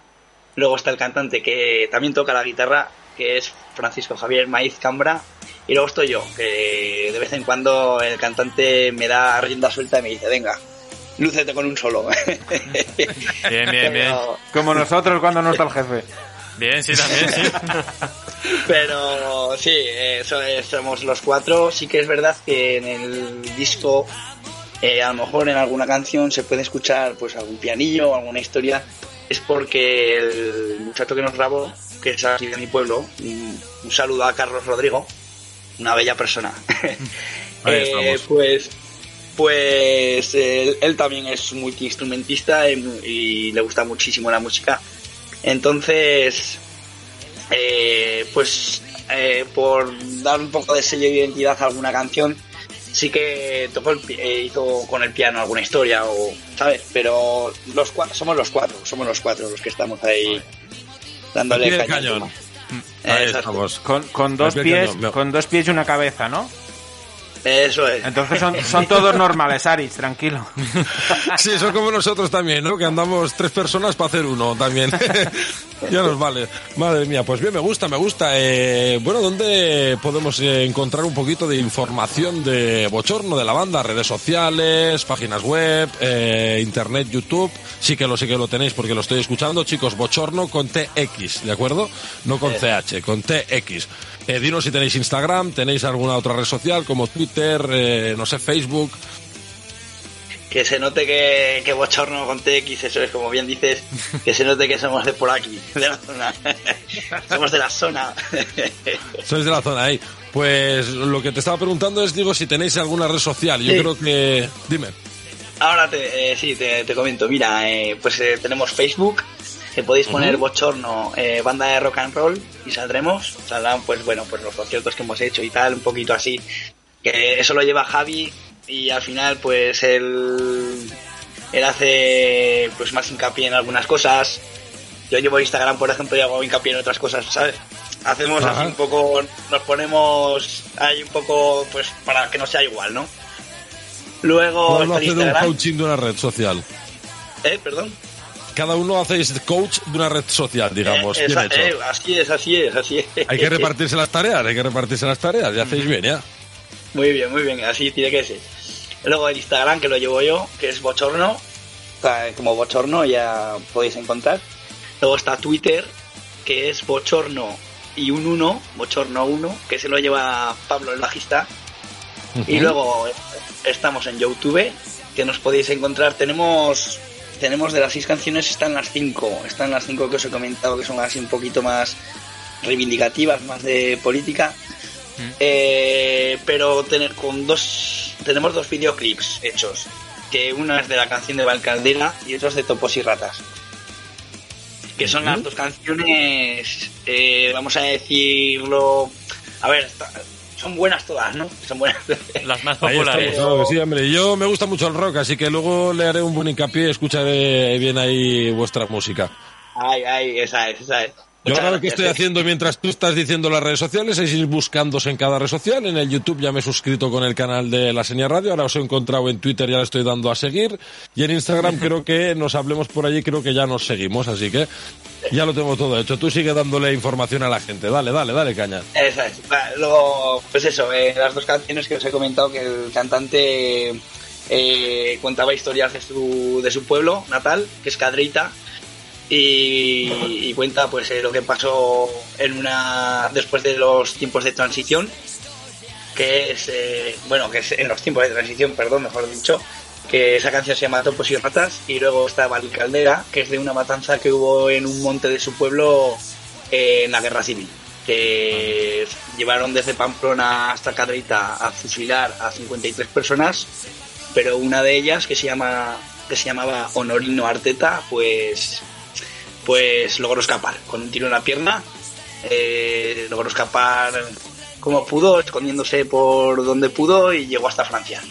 Luego está el cantante que también toca la guitarra, que es Francisco Javier Maíz Cambra. Y luego estoy yo, que de vez en cuando el cantante me da rienda suelta y me dice, venga, lúcete con un solo. Bien, bien, bien. Como nosotros cuando no está el jefe. Bien, sí, también, sí. Pero sí, so- eh, somos los cuatro. Sí que es verdad que en el disco eh, a lo mejor en alguna canción se puede escuchar pues algún pianillo o alguna historia, es porque el muchacho que nos grabó, que es aquí de mi pueblo, un, un saludo a Carlos Rodrigo, una bella persona. Eh, pues pues él, él también es multiinstrumentista y, y le gusta muchísimo la música. Entonces, eh, pues eh, por dar un poco de sello de identidad a alguna canción, sí que tocó el eh, hizo con el piano alguna historia o sabes, pero los cuatro somos los cuatro, somos los cuatro los que estamos ahí dándole cañón. Ahí estamos. Con, con dos pies, cañón, no. con dos pies y una cabeza, ¿no? Eso es. Entonces son, son todos normales, Aris, tranquilo. Sí, son como nosotros también, ¿no? Que andamos tres personas para hacer uno también. ya nos vale. Madre mía, pues bien, me gusta, me gusta. Eh, bueno, ¿dónde podemos eh, encontrar un poquito de información de Bochorno, de la banda? Redes sociales, páginas web, eh, internet, YouTube. Sí que lo sí que lo tenéis porque lo estoy escuchando. Chicos, Bochorno con TX, ¿de acuerdo? No con CH, con TX. Eh, dinos si tenéis Instagram, tenéis alguna otra red social como Twitter, eh, no sé, Facebook. Que se note que, que bochorno con TX, eso es como bien dices, que se note que somos de por aquí, de la zona. somos de la zona. Sois de la zona ahí. Pues lo que te estaba preguntando es, digo, si tenéis alguna red social. Yo Sí. creo que... Dime. Ahora te, eh, sí, te, te comento. Mira, eh, pues eh, tenemos Facebook, que podéis poner bochorno, eh, banda de rock and roll, y saldremos. Saldrán, pues bueno, pues los conciertos que hemos hecho y tal, un poquito así. Que eso lo lleva Javi, y al final, pues él, él hace pues más hincapié en algunas cosas. Yo llevo Instagram, por ejemplo, y hago hincapié en otras cosas, ¿sabes? Hacemos Ajá. así un poco, nos ponemos ahí un poco, pues para que no sea igual, ¿no? Luego Cada uno está hace de un coaching de una red social. ¿Eh? Perdón. Cada uno hacéis coach de una red social, digamos. Eh, bien esa- hecho. eh, así es, así es, así es. Hay que repartirse las tareas, hay que repartirse las tareas. Ya hacéis bien, ya. Muy bien, muy bien, así tiene que ser. Luego el Instagram, que lo llevo yo, que es Bochorno. Como Bochorno ya podéis encontrar. Luego está Twitter, que es Bochorno y un 1, Bochorno 1, que se lo lleva Pablo el bajista. Y luego estamos en YouTube, que nos podéis encontrar. Tenemos tenemos de las seis canciones, están las cinco. Están las cinco que os he comentado, que son así un poquito más reivindicativas, más de política. Eh, pero tener con dos tenemos dos videoclips hechos. Que una es de la canción de Valcaldera y otra es de Topos y Ratas. Que son las dos canciones, eh, vamos a decirlo. A ver, son buenas todas, ¿no? Son buenas. Las más populares. sí, hombre. Yo me gusta mucho el rock, así que luego le haré un buen hincapié y escucharé bien ahí vuestra música. Ay, ay, esa es, esa es. Yo ahora lo que estoy eh. haciendo mientras tú estás diciendo las redes sociales es ir buscándose en cada red social. En el YouTube ya me he suscrito con el canal de La Señal Radio. Ahora os he encontrado en Twitter, ya le estoy dando a seguir. Y en Instagram creo que nos hablemos por allí, creo que ya nos seguimos. Así que ya lo tengo todo hecho. Tú sigue dándole información a la gente. Dale, dale, dale caña. Esa es. Va, Luego, pues eso, eh, las dos canciones que os he comentado que el cantante eh, contaba historias de su, de su pueblo natal, que es Cadreita, y, cuenta pues eh, lo que pasó en una después de los tiempos de transición, que es, eh, bueno, que es en los tiempos de transición, perdón, mejor dicho, que esa canción se llama Topos y Ratas, y luego está Caldera, que es de una matanza que hubo en un monte de su pueblo eh, en la guerra civil que llevaron desde Pamplona hasta Cadreita a fusilar a 53 personas, pero una de ellas que se llama que se llamaba Honorino Arteta, pues pues logró escapar con un tiro en la pierna, eh, logró escapar como pudo, escondiéndose por donde pudo y llegó hasta Francia.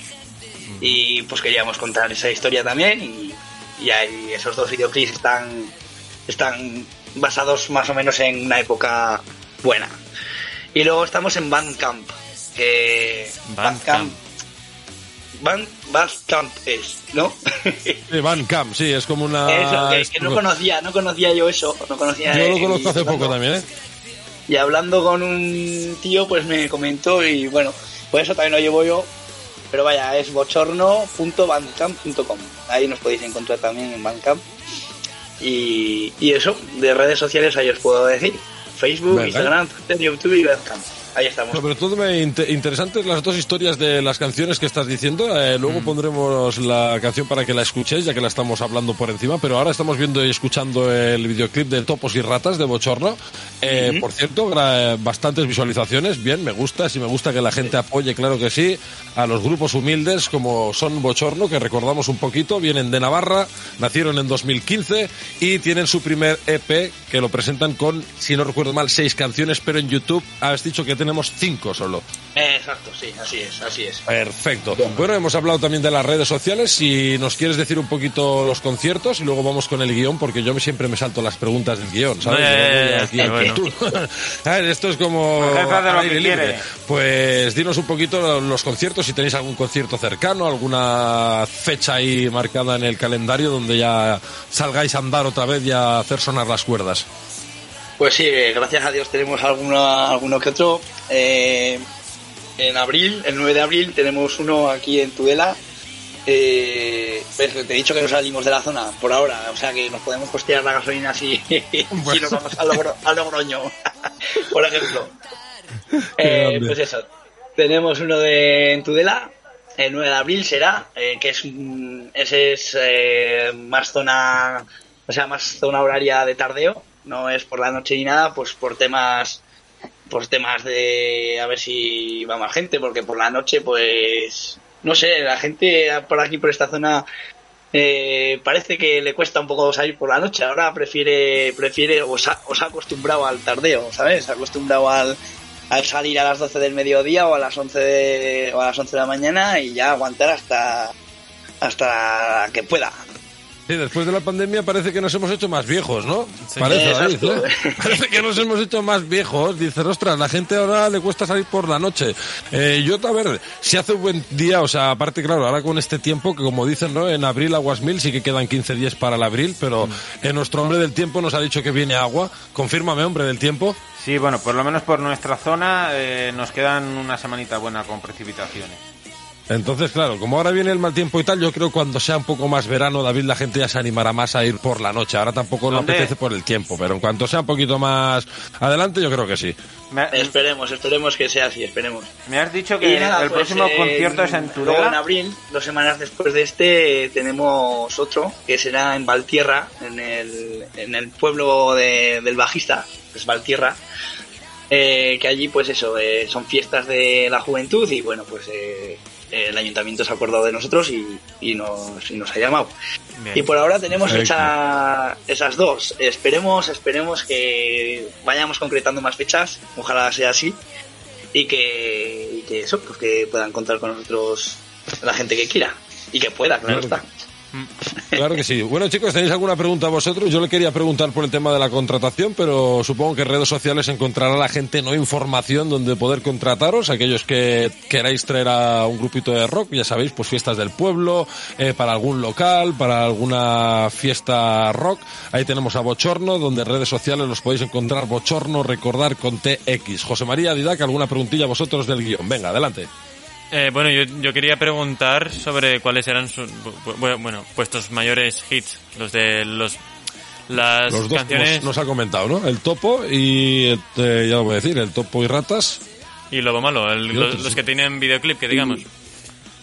Y pues queríamos contar esa historia también y, y ahí esos dos videoclips están están basados más o menos en una época buena. Y luego estamos en Bandcamp. Que Bandcamp. Band, Bandcamp es, ¿no? Sí, Van Camp, sí, es como una... Eso, que, no conocía, no conocía yo eso, no conocía. Yo lo conozco hace poco también, ¿eh? Y hablando con un tío, pues me comentó y bueno, por eso también lo llevo yo. Pero vaya, es bochorno.bandcamp.com. Ahí nos podéis encontrar también en Bandcamp. Y, y eso, de redes sociales ahí os puedo decir. Facebook, Venga. Instagram, Twitter, YouTube y Bandcamp. Ahí estamos. Sobre todo me inte- interesantes las dos historias de las canciones que estás diciendo. Eh, luego pondremos la canción para que la escuchéis, ya que la estamos hablando por encima. Pero ahora estamos viendo y escuchando el videoclip de Topos y Ratas de Bochorno. Eh, Ujú. Por cierto, bastantes visualizaciones. Bien, me gusta. Si me gusta que la gente apoye, claro que sí, a los grupos humildes como son Bochorno, que recordamos un poquito, vienen de Navarra, nacieron en 2015 y tienen su primer EP que lo presentan con, si no recuerdo mal, seis canciones, pero en YouTube has dicho que tenemos cinco solo. Eh, exacto, sí, así es, así es. Perfecto. Bueno, hemos hablado también de las redes sociales. Si nos quieres decir un poquito los conciertos y luego vamos con el guion, porque yo me- siempre me salto las preguntas del guion, ¿sabes? Bueno. tú. A ver, Esto es como lo que libre. quiere. Pues dinos un poquito los conciertos, si tenéis algún concierto cercano, alguna fecha ahí marcada en el calendario donde ya salgáis a andar otra vez y a hacer sonar las cuerdas. Pues sí, eh, gracias a Dios tenemos alguno, alguno que otro. Eh, en abril, el 9 de abril, tenemos uno aquí en Tudela. Eh, te he dicho que no salimos de la zona por ahora, o sea que nos podemos costear la gasolina si, si nos vamos a, Logro- a Logroño, por ejemplo. Eh, pues eso, tenemos uno de en Tudela, el 9 de abril será, eh, que es un- ese es eh, más zona, o sea, más zona horaria de tardeo, no es por la noche ni nada, pues por temas por temas de a ver si va más gente, porque por la noche, pues, no sé, la gente por aquí, por esta zona, eh, parece que le cuesta un poco salir por la noche. Ahora prefiere, prefiere, o se ha, acostumbrado al tardeo, ¿sabes? Se ha acostumbrado al, al salir a las 12 del mediodía o a las 11 de, o a las 11 de la mañana y ya aguantar hasta, hasta que pueda. Sí, después de la pandemia parece que nos hemos hecho más viejos, ¿no? Sí. parece, David, Exacto. ¿eh? Parece que nos hemos hecho más viejos. Dices, ostras, la gente ahora le cuesta salir por la noche. Eh, yo, a ver, si hace un buen día, o sea, aparte, claro, ahora con este tiempo, que como dicen, ¿no? En abril, aguas mil, sí que quedan 15 días para el abril, pero en nuestro hombre del tiempo nos ha dicho que viene agua. Confírmame, hombre del tiempo. Sí, bueno, por lo menos por nuestra zona eh, nos quedan una semanita buena con precipitaciones. Entonces, claro, como ahora viene el mal tiempo y tal, yo creo que cuando sea un poco más verano, David, la gente ya se animará más a ir por la noche. Ahora tampoco ¿Dónde? apetece por el tiempo, pero en cuanto sea un poquito más adelante, yo creo que sí. Esperemos, esperemos que sea así, esperemos. Me has dicho que nada, el pues, próximo eh, concierto es en Luego en abril, dos semanas después de este, tenemos otro que será en Valtierra, en el, en el pueblo de- del bajista, que es Valtierra. eh, que allí, pues eso, eh, son fiestas de la juventud y bueno, pues eh, el ayuntamiento se ha acordado de nosotros y, y nos, y nos ha llamado. Bien. Y por ahora tenemos hecha esas dos. Esperemos, esperemos que vayamos concretando más fechas. Ojalá sea así. Y que, y que eso, pues que puedan contar con nosotros la gente que quiera. Y que pueda, claro Claro. está. Claro que sí. Bueno, chicos, ¿tenéis alguna pregunta vosotros? Yo le quería preguntar por el tema de la contratación, pero supongo que en redes sociales encontrará la gente no información donde poder contrataros. Aquellos que queráis traer a un grupito de rock, ya sabéis, pues fiestas del pueblo, eh, para algún local, para alguna fiesta rock. Ahí tenemos a Bochorno, donde en redes sociales los podéis encontrar Bochorno, recordar con TX. José María Didac, ¿alguna preguntilla vosotros del guion? Venga, adelante. Eh, bueno, yo, yo quería preguntar sobre cuáles eran sus, bu- bu- bueno, vuestros mayores hits, los de los las Los dos canciones nos, nos ha comentado, ¿no? El topo y, eh, ya lo voy a decir, el topo y ratas. y Lobo Malo, el- Y los, que tienen videoclip, que digamos.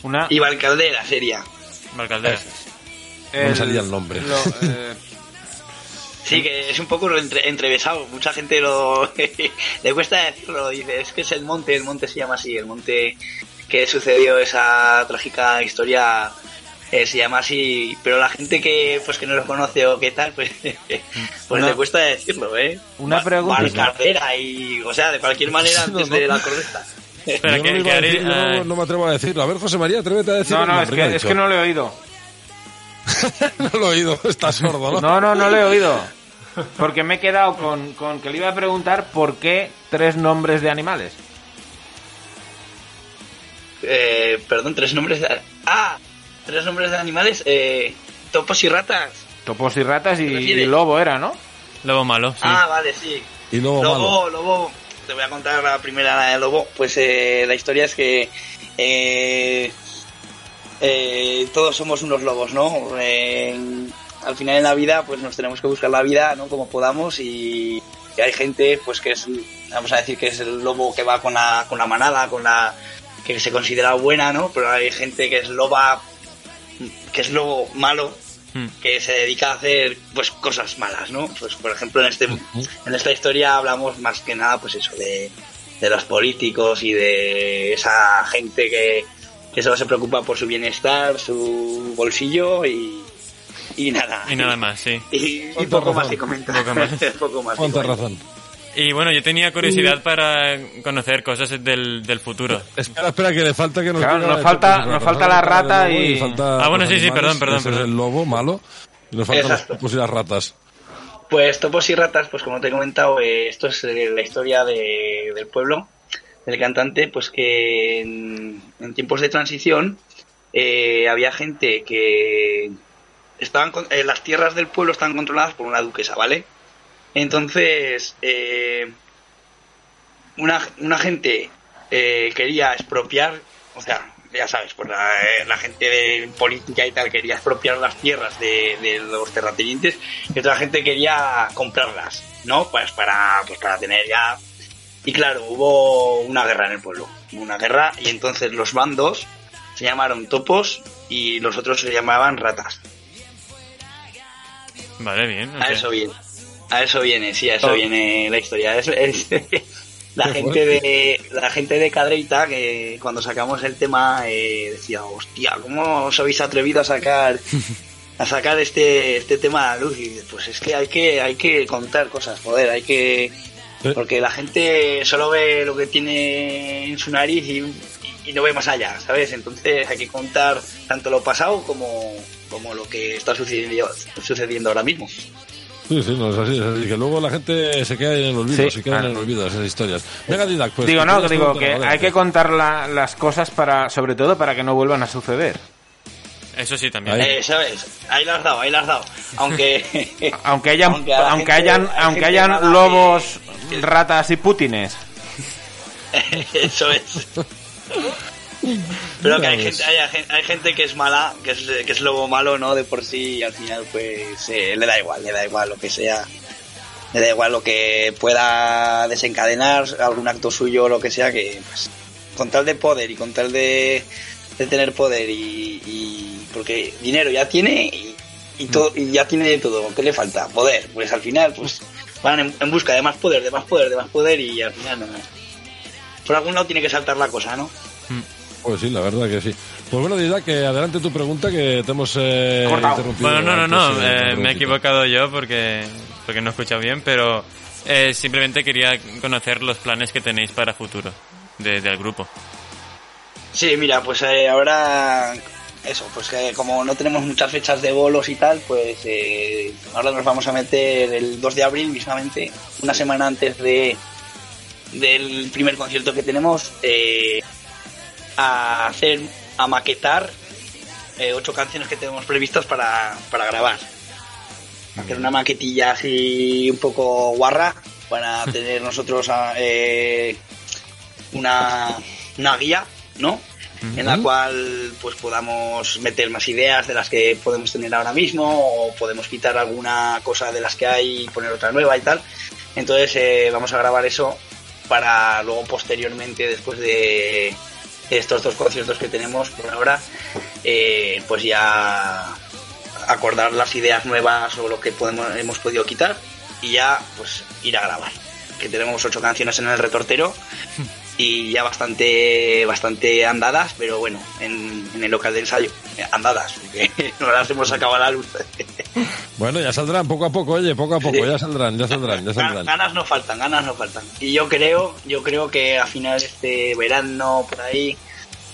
Una Y Valcaldera sería. Valcaldera. No me salía el nombre. Sí, que es un poco entre, entrevesado. Mucha gente lo le cuesta decirlo. Dice, es que es el monte, el monte se llama así, el monte que sucedió esa trágica historia eh, se llama así, pero la gente que pues que no lo conoce o qué tal, pues, pues Una- le cuesta decirlo, ¿eh? Una Va- pregunta. Valcaldera y, o sea, de cualquier manera No, antes no. de la correcta. Que- no, que decir, Ari- yo no- no me atrevo a decirlo. A ver, José María, atrévete a decirlo. No, no, es que, es que no lo he oído. no lo he oído, está sordo, ¿no? No, no, no lo he oído. Porque me he quedado con, con que le iba a preguntar por qué tres nombres de animales. Eh, perdón, tres nombres de... Ah, tres nombres de animales, eh, topos y ratas. Topos y ratas y, y lobo era, ¿no? Lobo Malo, sí. Ah, vale, sí. Y luego malo. Lobo, Lobo, te voy a contar la primera, la de Lobo. Pues eh, la historia es que eh, eh, todos somos unos lobos, ¿no? Eh, al final en la vida, pues nos tenemos que buscar la vida, ¿no? Como podamos y, que hay gente pues que es, vamos a decir que es el lobo que va con la, con la manada, con la que se considera buena, ¿no? Pero hay gente que es loba, que es lobo malo, Hmm. que se dedica a hacer pues cosas malas, ¿no? Pues por ejemplo en este en esta historia hablamos más que nada pues eso de, de los políticos y de esa gente que, que solo se preocupa por su bienestar, su bolsillo y, y nada. Y nada más, sí. Y, y poco más que comentar. Poco más. Poco más Cuánta razón. Y bueno, yo tenía curiosidad para conocer cosas del, del futuro. Espera, espera, que le falta que nos Claro, diga nos falta- nos falta la Falta rata y- falta Ah, bueno, sí, sí, perdón, perdón, perdón. el lobo malo. Y nos faltan Exacto. los topos y las ratas. Pues Topos y Ratas, pues como te he comentado, eh, esto es eh, la historia de- del pueblo, del cantante, pues que en, en tiempos de transición eh, había gente que estaban con- eh, las tierras del pueblo estaban controladas por una duquesa, ¿vale? Entonces, eh, una, una gente eh, quería expropiar, o sea, ya sabes, pues la, eh, la gente de política y tal quería expropiar las tierras de, de los terratenientes y otra gente quería comprarlas, ¿no? Pues para, pues para tener ya... Y claro, hubo una guerra en el pueblo, una guerra y entonces los bandos se llamaron topos y los otros se llamaban ratas. Vale, bien. A eso viene. A eso viene, sí, a eso Oh. viene la historia. Es, es- la gente de la gente de Cadreita que cuando sacamos el tema eh, decía, hostia, ¿cómo os habéis atrevido a sacar a sacar este este tema a la luz? Y pues es que hay que hay que contar cosas, joder, hay que porque la gente solo ve lo que tiene en su nariz y, y no ve más allá, ¿sabes? Entonces hay que contar tanto lo pasado como, como lo que está sucediendo, sucediendo ahora mismo. Sí, sí, no, es así, es así, que luego la gente se queda en el olvido, Sí, se queda en el olvido esas historias. Venga, Didac, pues... digo, no, digo que hay que contar la- las cosas para, sobre todo para que no vuelvan a suceder. Eso sí también. Eh, ¿Sabes? Ahí la has dado, ahí la has dado. Aunque. Aunque hayan, Aunque gente- hayan, hay aunque hayan lobos, ratas y putines. Eso es. Pero que hay gente, hay, hay gente que es mala, que es, que es lobo malo, ¿no? De por sí, y al final, pues eh, le da igual, le da igual lo que sea. Le da igual lo que pueda desencadenar, algún acto suyo o lo que sea, que pues, con tal de poder y con tal de, de tener poder y, y- porque dinero ya tiene y, y todo y ya tiene de todo, ¿qué le falta? Poder, pues al final pues van en, en busca de más poder, de más poder, de más poder y al final no. Por algún lado tiene que saltar la cosa, ¿no? Pues sí, la verdad que sí. Pues bueno, Didac, que adelante tu pregunta que te hemos eh, interrumpido. Bueno, no, no, no, antes, eh, eh, me he equivocado yo porque, porque no he escuchado bien, pero eh, simplemente quería conocer los planes que tenéis para futuro de- del grupo. Sí, mira, pues eh, ahora eso, pues que como no tenemos muchas fechas de bolos y tal, pues eh, ahora nos vamos a meter el 2 de abril mismamente, una semana antes de del primer concierto que tenemos, eh, a hacer, a maquetar eh, ocho canciones que tenemos previstas para, para grabar. Hacer una maquetilla así un poco guarra para tener nosotros ah, eh, una, una guía, ¿no? En la cual pues podamos meter más ideas de las que podemos tener ahora mismo o podemos quitar alguna cosa de las que hay y poner otra nueva y tal. Entonces eh, vamos a grabar eso para luego posteriormente después de estos dos conciertos que tenemos por ahora eh, pues ya acordar las ideas nuevas o lo que podemos hemos podido quitar y ya pues ir a grabar. Que tenemos ocho canciones en el retortero y ya bastante bastante andadas pero bueno en, en el local de ensayo eh, andadas porque no las hemos sacado a la luz. Bueno, ya saldrán poco a poco, oye, poco a poco, ya saldrán, ya saldrán, ya saldrán. ganas no faltan ganas no faltan. Y yo creo yo creo que a finales de este verano por ahí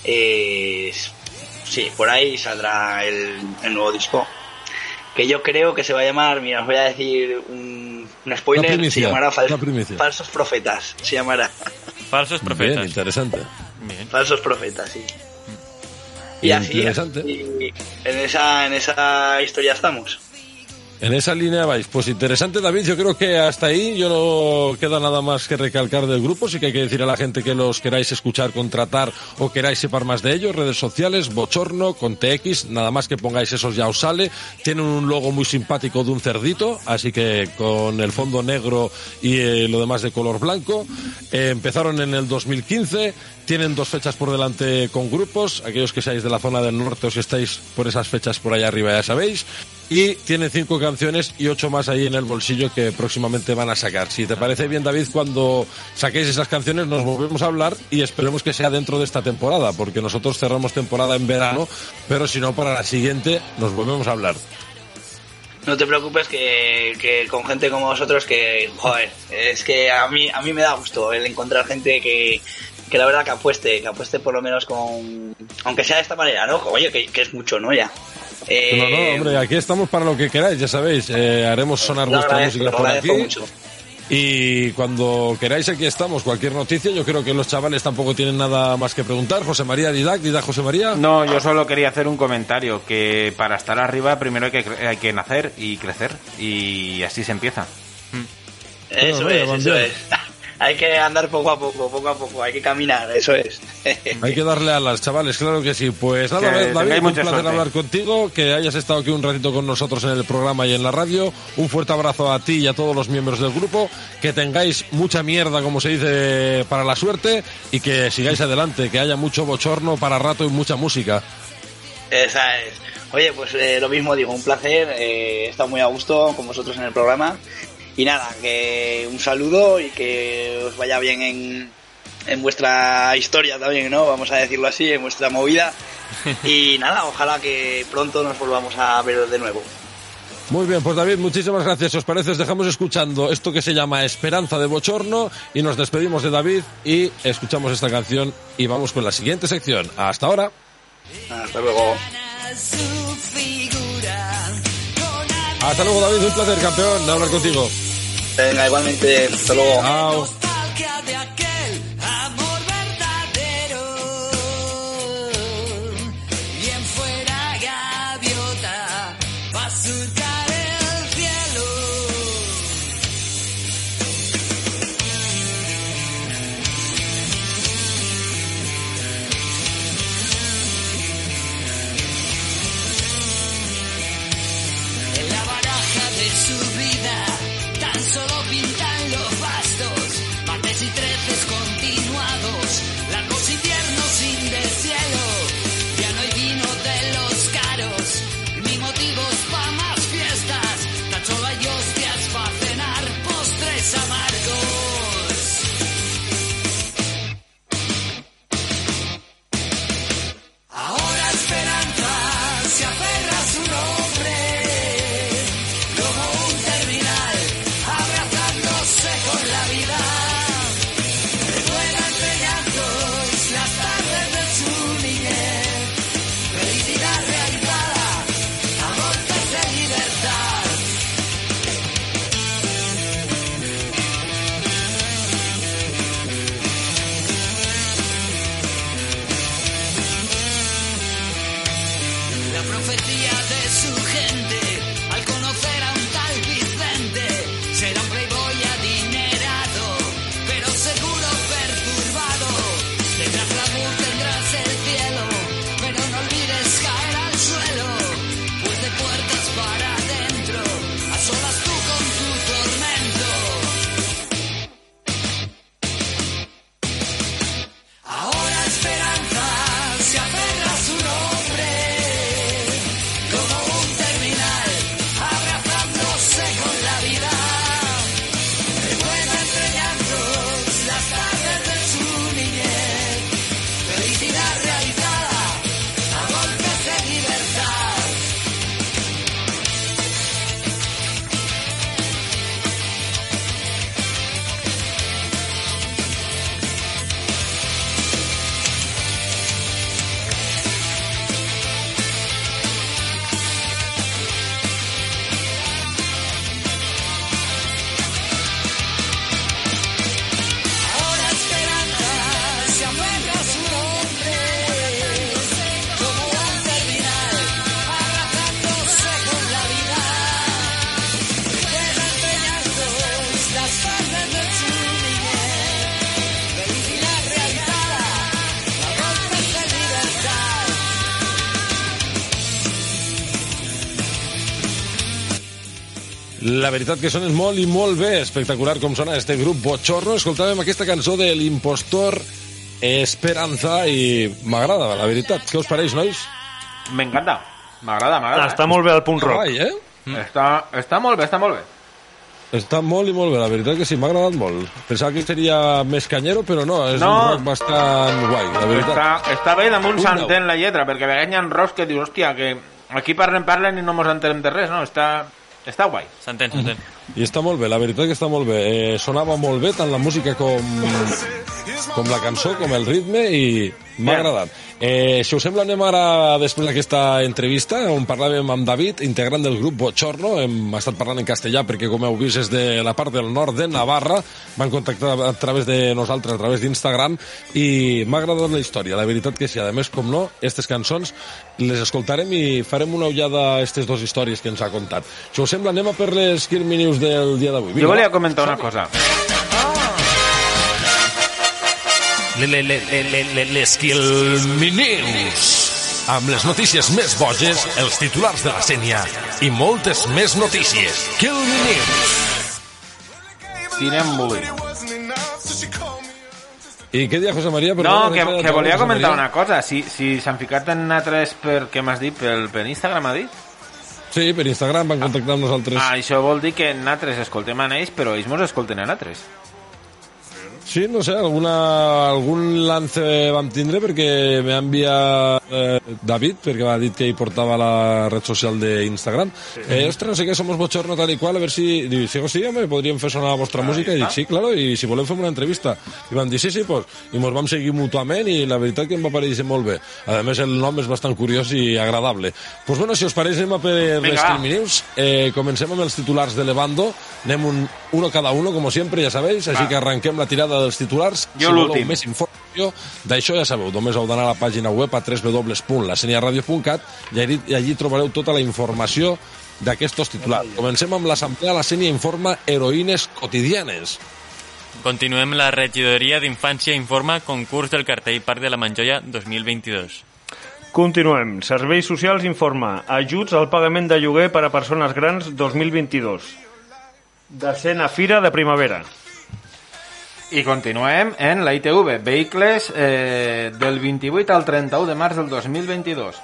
eh, sí por ahí saldrá el, el nuevo disco que yo creo que se va a llamar mira os voy a decir un, un spoiler primicia, se llamará Fal- falsos profetas se llamará Falsos Bien, interesante. falsos profetas sí y así Interesante. y en esa en esa historia estamos En esa línea vais. Pues interesante, David. Yo creo que hasta ahí yo no queda nada más que recalcar del grupo. Sí que hay que decir a la gente que los queráis escuchar, contratar o queráis separar más de ellos. Redes sociales, Bochorno, con TX. Nada más que pongáis esos ya os sale. Tienen un logo muy simpático de un cerdito. Así que con el fondo negro y eh, lo demás de color blanco. Eh, empezaron en el 2015. Tienen dos fechas por delante con grupos. Aquellos que seáis de la zona del norte o si estáis por esas fechas por allá arriba ya sabéis. Y tienen cinco canciones y ocho más ahí en el bolsillo que próximamente van a sacar. Si te parece bien, David, cuando saquéis esas canciones nos volvemos a hablar y esperemos que sea dentro de esta temporada, porque nosotros cerramos temporada en verano, pero si no, para la siguiente nos volvemos a hablar. No te preocupes que, que con gente como vosotros que, joder, es que a mí, a mí me da gusto el encontrar gente que, que la verdad que apueste, que apueste por lo menos con, aunque sea de esta manera, ¿no? Oye, que es mucho, ¿no? Ya. Eh, No, no, hombre, aquí estamos para lo que queráis, ya sabéis. eh, haremos sonar vuestra música por aquí. mucho. Y cuando queráis, aquí estamos. Cualquier noticia, yo creo que los chavales tampoco tienen nada más que preguntar. José María Didac, Didac José María. No, yo solo quería hacer un comentario, que para estar arriba primero hay que, cre- hay que nacer y crecer, y así se empieza. Eso Bueno, es, eso es. Hay que andar poco a poco, poco a poco, hay que caminar, eso es. Hay que darle a las chavales, claro que sí. Pues nada, Que David, un placer suerte. hablar contigo, que hayas estado aquí un ratito con nosotros en el programa y en la radio. Un fuerte abrazo a ti y a todos los miembros del grupo. Que tengáis mucha mierda, como se dice, para la suerte y que sigáis adelante, que haya mucho bochorno para rato y mucha música. Esa es. Oye, pues eh, lo mismo digo, un placer, eh, he estado muy a gusto con vosotros en el programa. Y nada, que un saludo y que os vaya bien en, en vuestra historia también, ¿no? Vamos a decirlo así, en vuestra movida. Y nada, ojalá que pronto nos volvamos a ver de nuevo. Muy bien, pues David, muchísimas gracias. Si os parece, os dejamos escuchando esto que se llama Esperanza de Bochorno y nos despedimos de David y escuchamos esta canción y vamos con la siguiente sección. Hasta ahora. Hasta luego. Hasta luego, David. Un placer, campeón, hablar contigo. Venga, igualmente. Hasta luego. Chao. La veritat que sonen molt i molt bé, espectacular com sona este grup Bochorno. Escoltàvem aquesta cançó de l'impostor Esperanza i m'agrada, la veritat. Què us pareix, nois? M'encanta. M'agrada, m'agrada. Està molt bé el punt rock. Guai, eh? Està, està molt bé, està molt bé. Està molt i molt bé, la veritat que sí, m'ha agradat molt. Pensava que seria més canyero, però no, és No. un rock bastant guai, la veritat. Està, està bé damunt Un s'entén la lletra, perquè a vegades hi ha rocks que dius, hòstia, que aquí parlen, parlen i no mos entenem de res, no? Està, està guai. S'entén, s'entén. I està molt bé, la veritat que està molt bé. Eh, sonava molt bé tant la música com, com la cançó, com el ritme, i m'ha agradat. Eh, si us sembla, anem ara, després d'aquesta entrevista, on parlàvem amb David, integrant del grup Bochorno. Hem estat parlant en castellà perquè, com heu vist, és de la part del nord de Navarra. Van contactar a través de nosaltres, a través d'Instagram, i m'ha agradat la història. La veritat que sí. A més, com no, aquestes cançons les escoltarem i farem una ullada a aquestes dues històries que ens ha contat. Si us sembla, anem a per les Me News del dia d'avui. Jo volia comentar una cosa. Le, le, le, le, le, le, les Kill Me News. Amb les notícies més boges, els titulars de la sènia i moltes més notícies. Kill Me News. Tirem bull. I què dia, José María? No, Perdona, que, que volia comentar una cosa. Si, si s'han ficat en altres per què m'has dit? Per, per Instagram, ha dit? Sí, per Instagram van contactar amb nosaltres. Ah, això vol dir que nosaltres escoltem a ells, però ells mos escolten a nosaltres. Sí, no sé, alguna, algun lance vam tindre perquè m'ha enviat eh, David, perquè m'ha dit que hi portava la red social d'Instagram. Sí. Eh, ostres, no sé què, somos bochorno tal i qual, a ver si... Diu, sí, sí, home, podríem fer sonar la vostra música. I dic, sí, claro, i si volem fer una entrevista. I van dir, sí, sí, pues, i mos vam seguir mutuament i la veritat que em va parèixer molt bé. A més, el nom és bastant curiós i agradable. Pues bueno, si us pareix, anem a per Vinga, les va. News. Eh, comencem amb els titulars de Levando. Anem un, uno cada uno, como siempre, ja sabeu. Així Va. que arrenquem la tirada dels titulars. Jo si voleu l'últim. més informació d'això ja sabeu, només heu d'anar a la pàgina web a www.laseniaradio.cat i allí, i allí trobareu tota la informació d'aquests titulars. Comencem amb l'Assemblea La Sènia informa heroïnes quotidianes. Continuem la regidoria d'Infància informa concurs del cartell Parc de la Manjoia 2022. Continuem. Serveis Socials informa ajuts al pagament de lloguer per a persones grans 2022. Desena Fira de Primavera. I continuem en la ITV, vehicles eh, del 28 al 31 de març del 2022.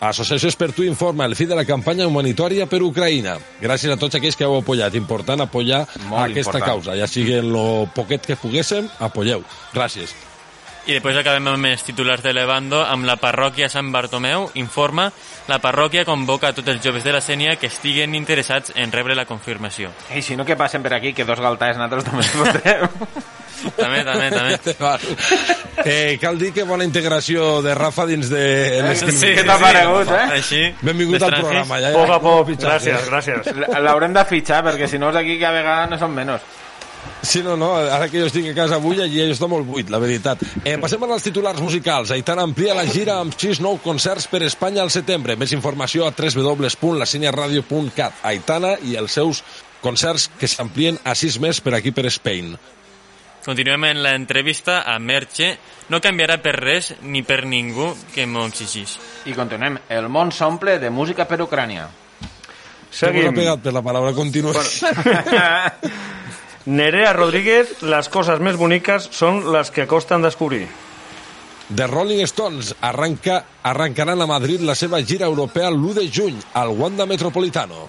Associació Espertu informa el fi de la campanya humanitària per Ucraïna. Gràcies a tots aquells que heu apoyat. Important apoyar Molt aquesta important. causa. Ja sigui en lo poquet que poguéssim, apoyeu. Gràcies. I després acabem amb els titulars de Levando amb la parròquia Sant Bartomeu informa la parròquia convoca a tots els joves de la Sènia que estiguen interessats en rebre la confirmació. I si no, que passen per aquí, que dos galtades nosaltres també ens fotrem. També, també, també. Eh, cal dir que bona integració de Rafa dins de les Sí, què t'ha paregut, eh? Així, Benvingut al programa. Ja, ja, Poc a poc. Gràcies, gràcies. L'haurem de fitxar, perquè si no és aquí que a vegades no són menys. Sí, no, no, ara que jo estic a casa avui, allí està molt buit, la veritat. Eh, passem als titulars musicals. Aitana amplia la gira amb 6 nous concerts per Espanya al setembre. Més informació a www.laseniaradio.cat. Aitana i els seus concerts que s'amplien a 6 més per aquí per Spain. Continuem en l'entrevista a Merche. No canviarà per res ni per ningú que m'ho exigís. I continuem. El món s'omple de música per Ucrània. Seguim. Seguim. pegat per la paraula continua. Nerea Rodríguez, les coses més boniques són les que costen descobrir. The Rolling Stones arranca, arrancaran a Madrid la seva gira europea l'1 de juny al Wanda Metropolitano.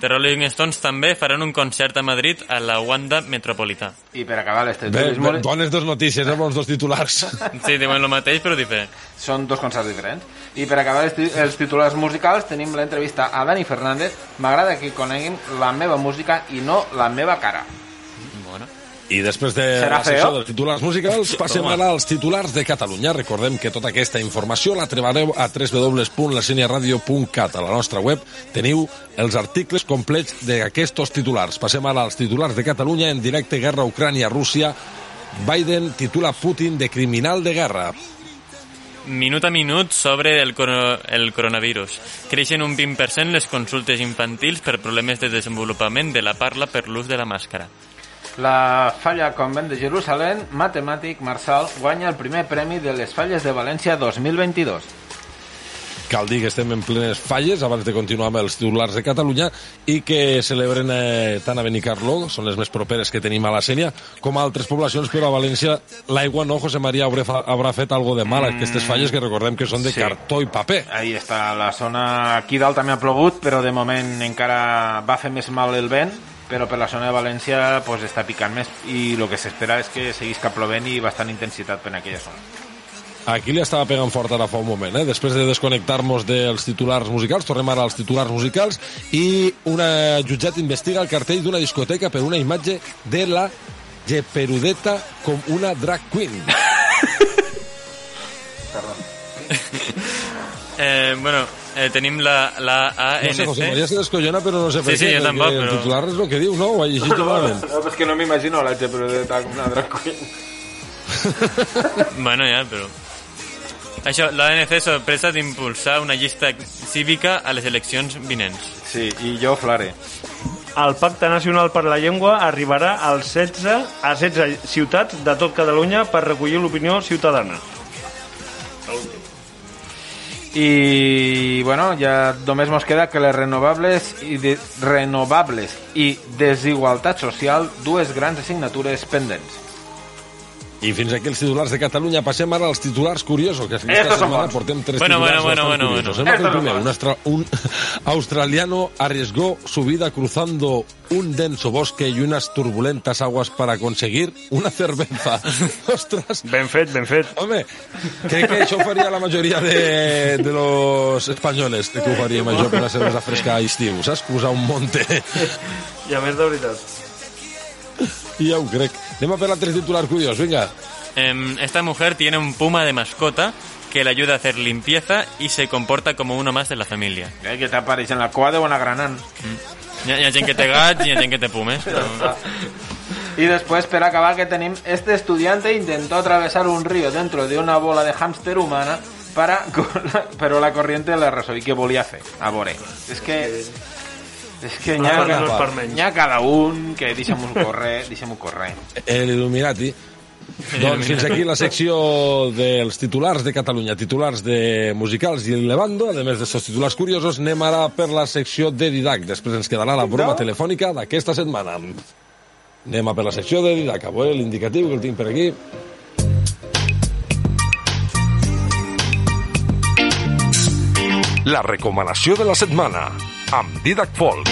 The Rolling Stones també faran un concert a Madrid a la Wanda Metropolità. I per acabar les Bé, titulars... bé, bones dos notícies, eh, bons dos titulars. Sí, diuen el mateix, però diferent. Són dos concerts diferents. I per acabar els, els titulars musicals tenim l'entrevista a Dani Fernández. M'agrada que coneguin la meva música i no la meva cara. Bueno. I després de Serà la secció feo? dels titulars musicals, passem ara als titulars de Catalunya. Recordem que tota aquesta informació la trobareu a www.laseniaradio.cat. A la nostra web teniu els articles complets d'aquests titulars. Passem ara als titulars de Catalunya en directe Guerra Ucrània-Rússia. Biden titula Putin de criminal de guerra. Minut a minut sobre el, el coronavirus. Creixen un 20% les consultes infantils per problemes de desenvolupament de la parla per l'ús de la màscara. La Falla Convent de Jerusalem, matemàtic Marçal, guanya el primer premi de les Falles de València 2022. Cal dir que estem en plenes falles abans de continuar amb els titulars de Catalunya i que celebren eh, tant a Benicarló, són les més properes que tenim a la Sènia, com a altres poblacions, però a València l'aigua no, José María, haurà, haurà fet algo de mal, mm. aquestes falles que recordem que són de Sí. cartó i paper. Ahí està, la zona aquí dalt també ha plogut, però de moment encara va fer més mal el vent, però per la zona de València pues, està picant més i el que s'espera és que seguisca plovent i bastant intensitat per aquella zona. Aquí li estava pegant fort ara fa un moment, eh? després de desconnectar-nos dels titulars musicals, tornem ara als titulars musicals i una jutjat investiga el cartell d'una discoteca per una imatge de la Geperudeta com una drag queen. Eh, bueno, eh, tenim la, la ANC. No sé, José María se descollona, però no sé per Sí, sí, què. perquè tampoc, El però- titular és el que diu, no? Ho ha llegit malament. No, és que no m'imagino la Geperudeta com una drag queen. Bueno, ja, però... Això, l'ANC sorpresa d'impulsar una llista cívica a les eleccions vinents. Sí, i jo flare. El Pacte Nacional per la Llengua arribarà als 16, a 16 ciutats de tot Catalunya per recollir l'opinió ciutadana. I, bueno, ja només mos queda que les renovables i de, renovables i desigualtat social, dues grans assignatures pendents. I fins aquí els titulars de Catalunya. Passem ara als titulars curiosos, que aquesta Estos setmana portem tres Bueno, titulars bueno, bueno, bueno, curiosos. bueno. Hem primer, un, astra- un australiano arriesgó su vida cruzando un denso bosque y unas turbulentas aguas para conseguir una cerveza. Ostras. Ben fet, ben fet. Home, crec que això ho faria la majoria de, de los espanyoles, que ho faríem això per la cervesa fresca a estiu, saps? Cruzar un monte. I a més de veritat. Ja ho crec. Anem a per l'altre titular curiós, vinga. Em, esta mujer tiene un puma de mascota que le ayuda a hacer limpieza y se comporta como uno más de la familia. Eh, que t'apareix en la cua de bona granant. Hi ha, hi ha gent que té gats i hi ha gent que té pumes. Però... Y después, para acabar, que tenemos este estudiante intentó atravesar un río dentro de una bola de hámster humana para, pero la corriente le arrasó. ¿Y qué volía hacer? A veure. És que... És que n'hi ha, ha cada un que deixa'm-ho córrer, deixa'm-ho córrer. L'Illuminati. Doncs fins aquí la secció dels titulars de Catalunya, titulars de musicals i el Levando, a més d'aquests titulars curiosos, anem ara per la secció de Didac. Després ens quedarà la broma telefònica d'aquesta setmana. Anem a per la secció de Didac. A veure l'indicatiu que el tinc per aquí. La recomanació de la setmana amb Didac Folk.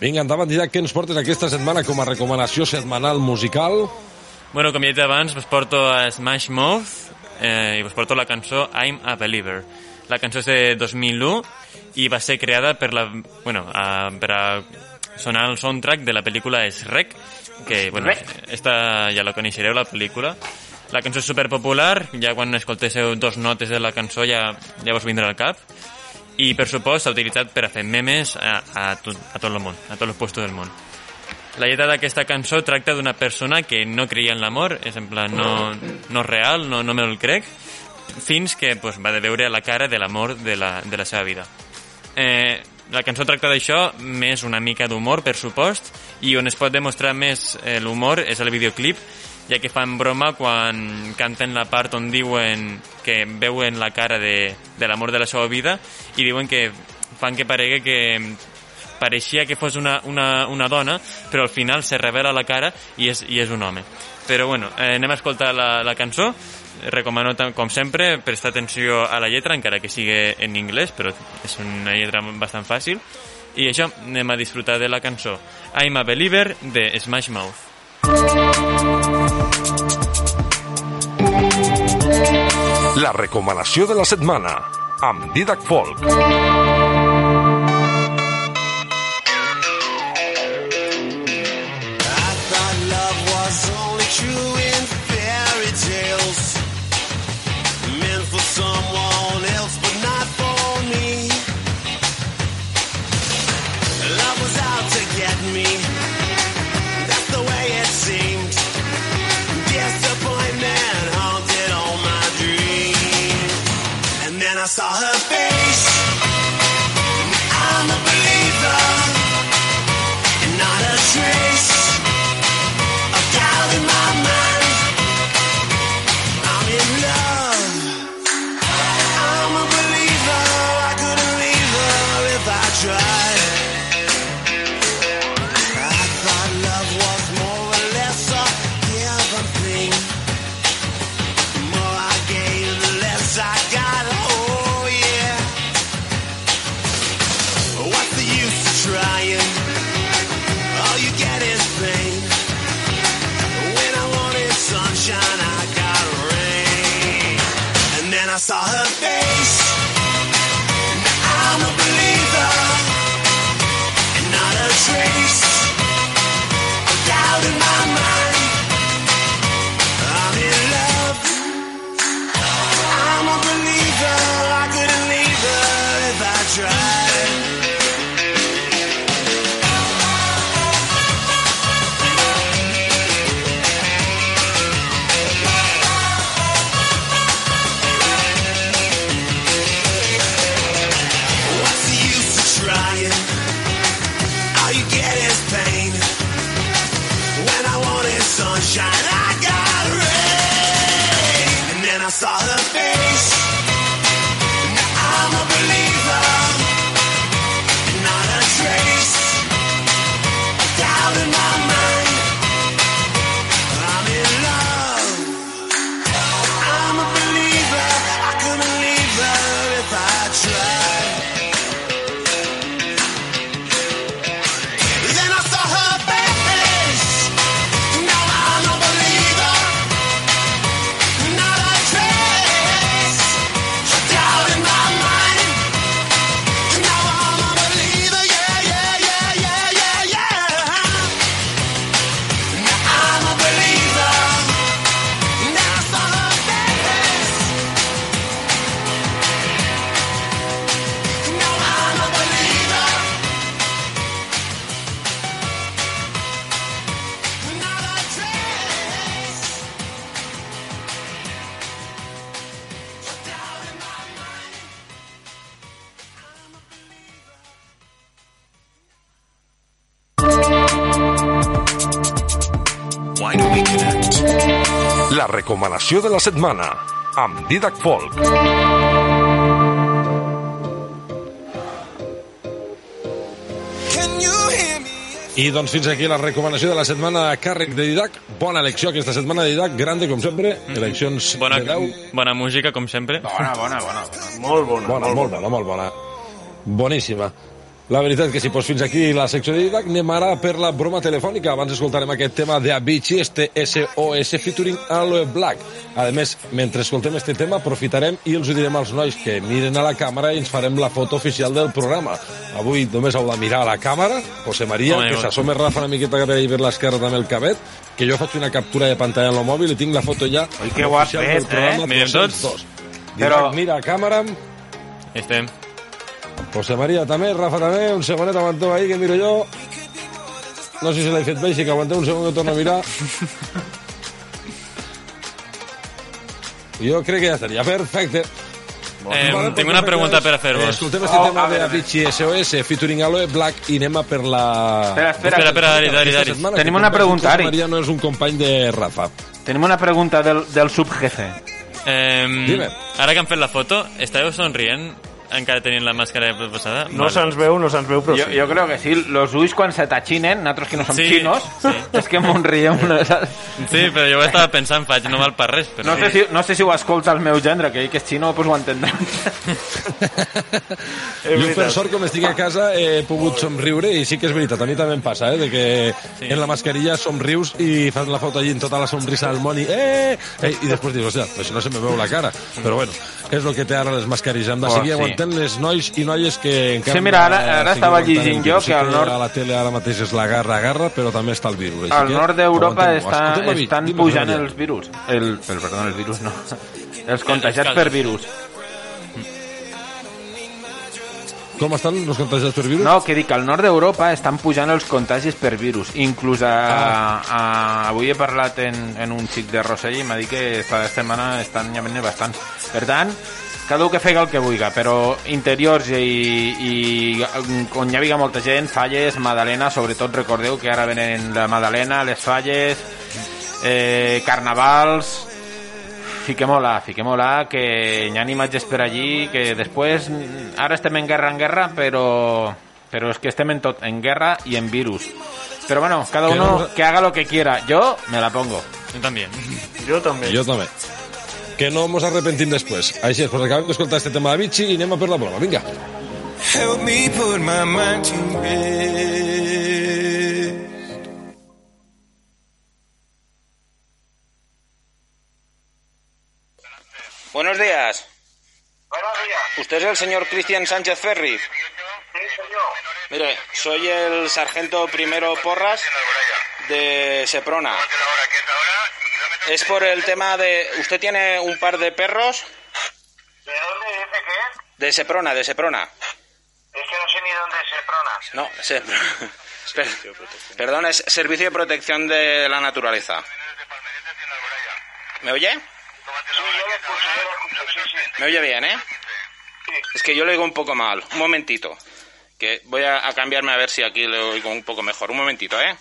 Vinga, endavant, Didac, què ens portes aquesta setmana com a recomanació setmanal musical? Bueno, com ja he dit abans, vos porto a Smash Mouth eh, i vos porto la cançó I'm a Believer. La cançó és de 2001 i va ser creada per la... Bueno, a, per a sonar el soundtrack de la pel·lícula Shrek, que, bueno, esta ja la coneixereu, la pel·lícula. La cançó és superpopular, ja quan escoltéssiu dos notes de la cançó ja, ja vos vindrà al cap. I, per supost, s'ha utilitzat per a fer memes a, a, tot, a tot el món, a tots els puestos del món. La lletra d'aquesta cançó tracta d'una persona que no creia en l'amor, és en plan, no, no real, no, no me'l crec, fins que pues, va de veure la cara de l'amor de, la, de la seva vida. Eh, la cançó tracta d'això, més una mica d'humor, per supost, i on es pot demostrar més eh, l'humor és el videoclip, ja que fan broma quan canten la part on diuen que veuen la cara de, de l'amor de la seva vida i diuen que fan que paregui que pareixia que fos una, una, una dona, però al final se revela la cara i és, i és un home. Però bueno, eh, anem a escoltar la, la cançó. Recomano, com sempre, prestar atenció a la lletra, encara que sigui en anglès, però és una lletra bastant fàcil. I això, anem a disfrutar de la cançó I'm a Believer de Smash Mouth. La recomanació de la setmana amb Didac Folk. Recomanació de la setmana amb Didac Folk. I doncs fins aquí la recomanació de la setmana a càrrec de Didac. Bona elecció aquesta setmana de Didac, grande com sempre, eleccions Bona, de 10. bona música, com sempre. Bona, bona, bona. Molt bona. Bona, molt bona, molt bona. Boníssima. La veritat que sí, doncs fins aquí la secció de Didac. Anem ara per la broma telefònica. Abans escoltarem aquest tema de Avicii, este SOS featuring Aloe Black. A més, mentre escoltem este tema, aprofitarem i els ho direm als nois que miren a la càmera i ens farem la foto oficial del programa. Avui només heu de mirar a la càmera, José María, Home, que s'assome Rafa una miqueta per ahí per l'esquerra també el cabet, que jo faig una captura de pantalla en el mòbil i tinc la foto ja Oi, que ho has oficial del fet, programa eh? Mirem tots? 202. Però- Didac, mira a càmera, Estem. José María també, Rafa també, un segonet, aguanteu ahí, que miro jo. No sé si l'he fet bé, així que aguanteu un segon que torno a mirar. Jo crec que ja estaria perfecte. Eh, Vale, tinc una pregunta per fer-vos. Eh, Escoltem este Oh, tema de Avicii SOS featuring Aloe Black i anem a per la... Espera, espera. Espera, espera, Ari, Ari, Aquesta Ari. setmana, Tenim una pregunta, José Ari. María no és un company de Rafa. Tenim una pregunta del, del subjefe. Eh, Dime. ara que han fet la foto, estàveu somrient encara tenint la màscara posada? No se'ns veu, no se'ns veu, però Jo, sí. jo crec que sí, los ulls quan se t'achinen, nosaltres que no som Sí, xinos, sí. és que m'ho riem. No, Sí, però jo ho estava pensant, faig, no val per res. Però no, sé si, no sé si ho escolta el meu gendre, que ell que és xino, pues ho entendrà. Jo, per sort, com estic a casa, he pogut somriure i sí que és veritat, a mi també em passa, eh, de que Sí. en la mascarilla somrius i fas la foto allí en tota la sonrisa del món i, eh, eh, i després dius, hòstia, pues no se me veu la cara. Però bueno, és el que té ara les mascarilles. Hem de Oh, seguir sí. Aguantant les nois i noies que encara... Sí, mira, ara- ara estava llegint jo que al nord- A la tele ara mateix és la garra a garra, però també està el virus. Al nord d'Europa estan dime, pujant els virus. El, el, perdó, els virus no. Els contagiats per virus. Com estan els contagiats per virus? No, que dic, al nord d'Europa estan pujant els contagis per virus. Inclús a, a, avui he parlat en, en un xic de Rossell i m'ha dit que esta setmana estan ja venint bastants. Per tant, cada un que fega el que vulgui, però interiors i, i on hi havia molta gent, Falles, Madalena, sobretot recordeu que ara venen la Madalena, les Falles, eh, Carnavals, fiquem-ho-la, fiquem-ho-la, que hi ha imatges per allí, que després, mm, ara estem en guerra en guerra, però, però és que estem en tot, en guerra i en virus. Pero bueno, cada uno que haga lo que quiera. Yo me la pongo. Jo també. Jo també. Jo també. Que no ens arrepentim després. Així és, doncs acabem d'escoltar este tema de Vichy i anem a per la. Vinga. Help me put my mind to rest. Buenos días. Buenos días. ¿Usted es el señor Cristian Sánchez Ferri? Sí, yo. Mire, soy el sargento primero Porras de Seprona. Es por el tema de... ¿Usted tiene un par de perros? ¿De dónde dice que es? De Seprona, de Seprona. Es que no sé ni dónde es Seprona. No, se... per- Perdón, es Servicio de Protección de la Naturaleza. ¿Me oye? Lo lo. ¿Me oye bien, eh? Es que yo le oigo un poco mal. Un momentito. Que voy a, cambiarme a ver si aquí le oigo un poco mejor. Un momentito, ¿eh?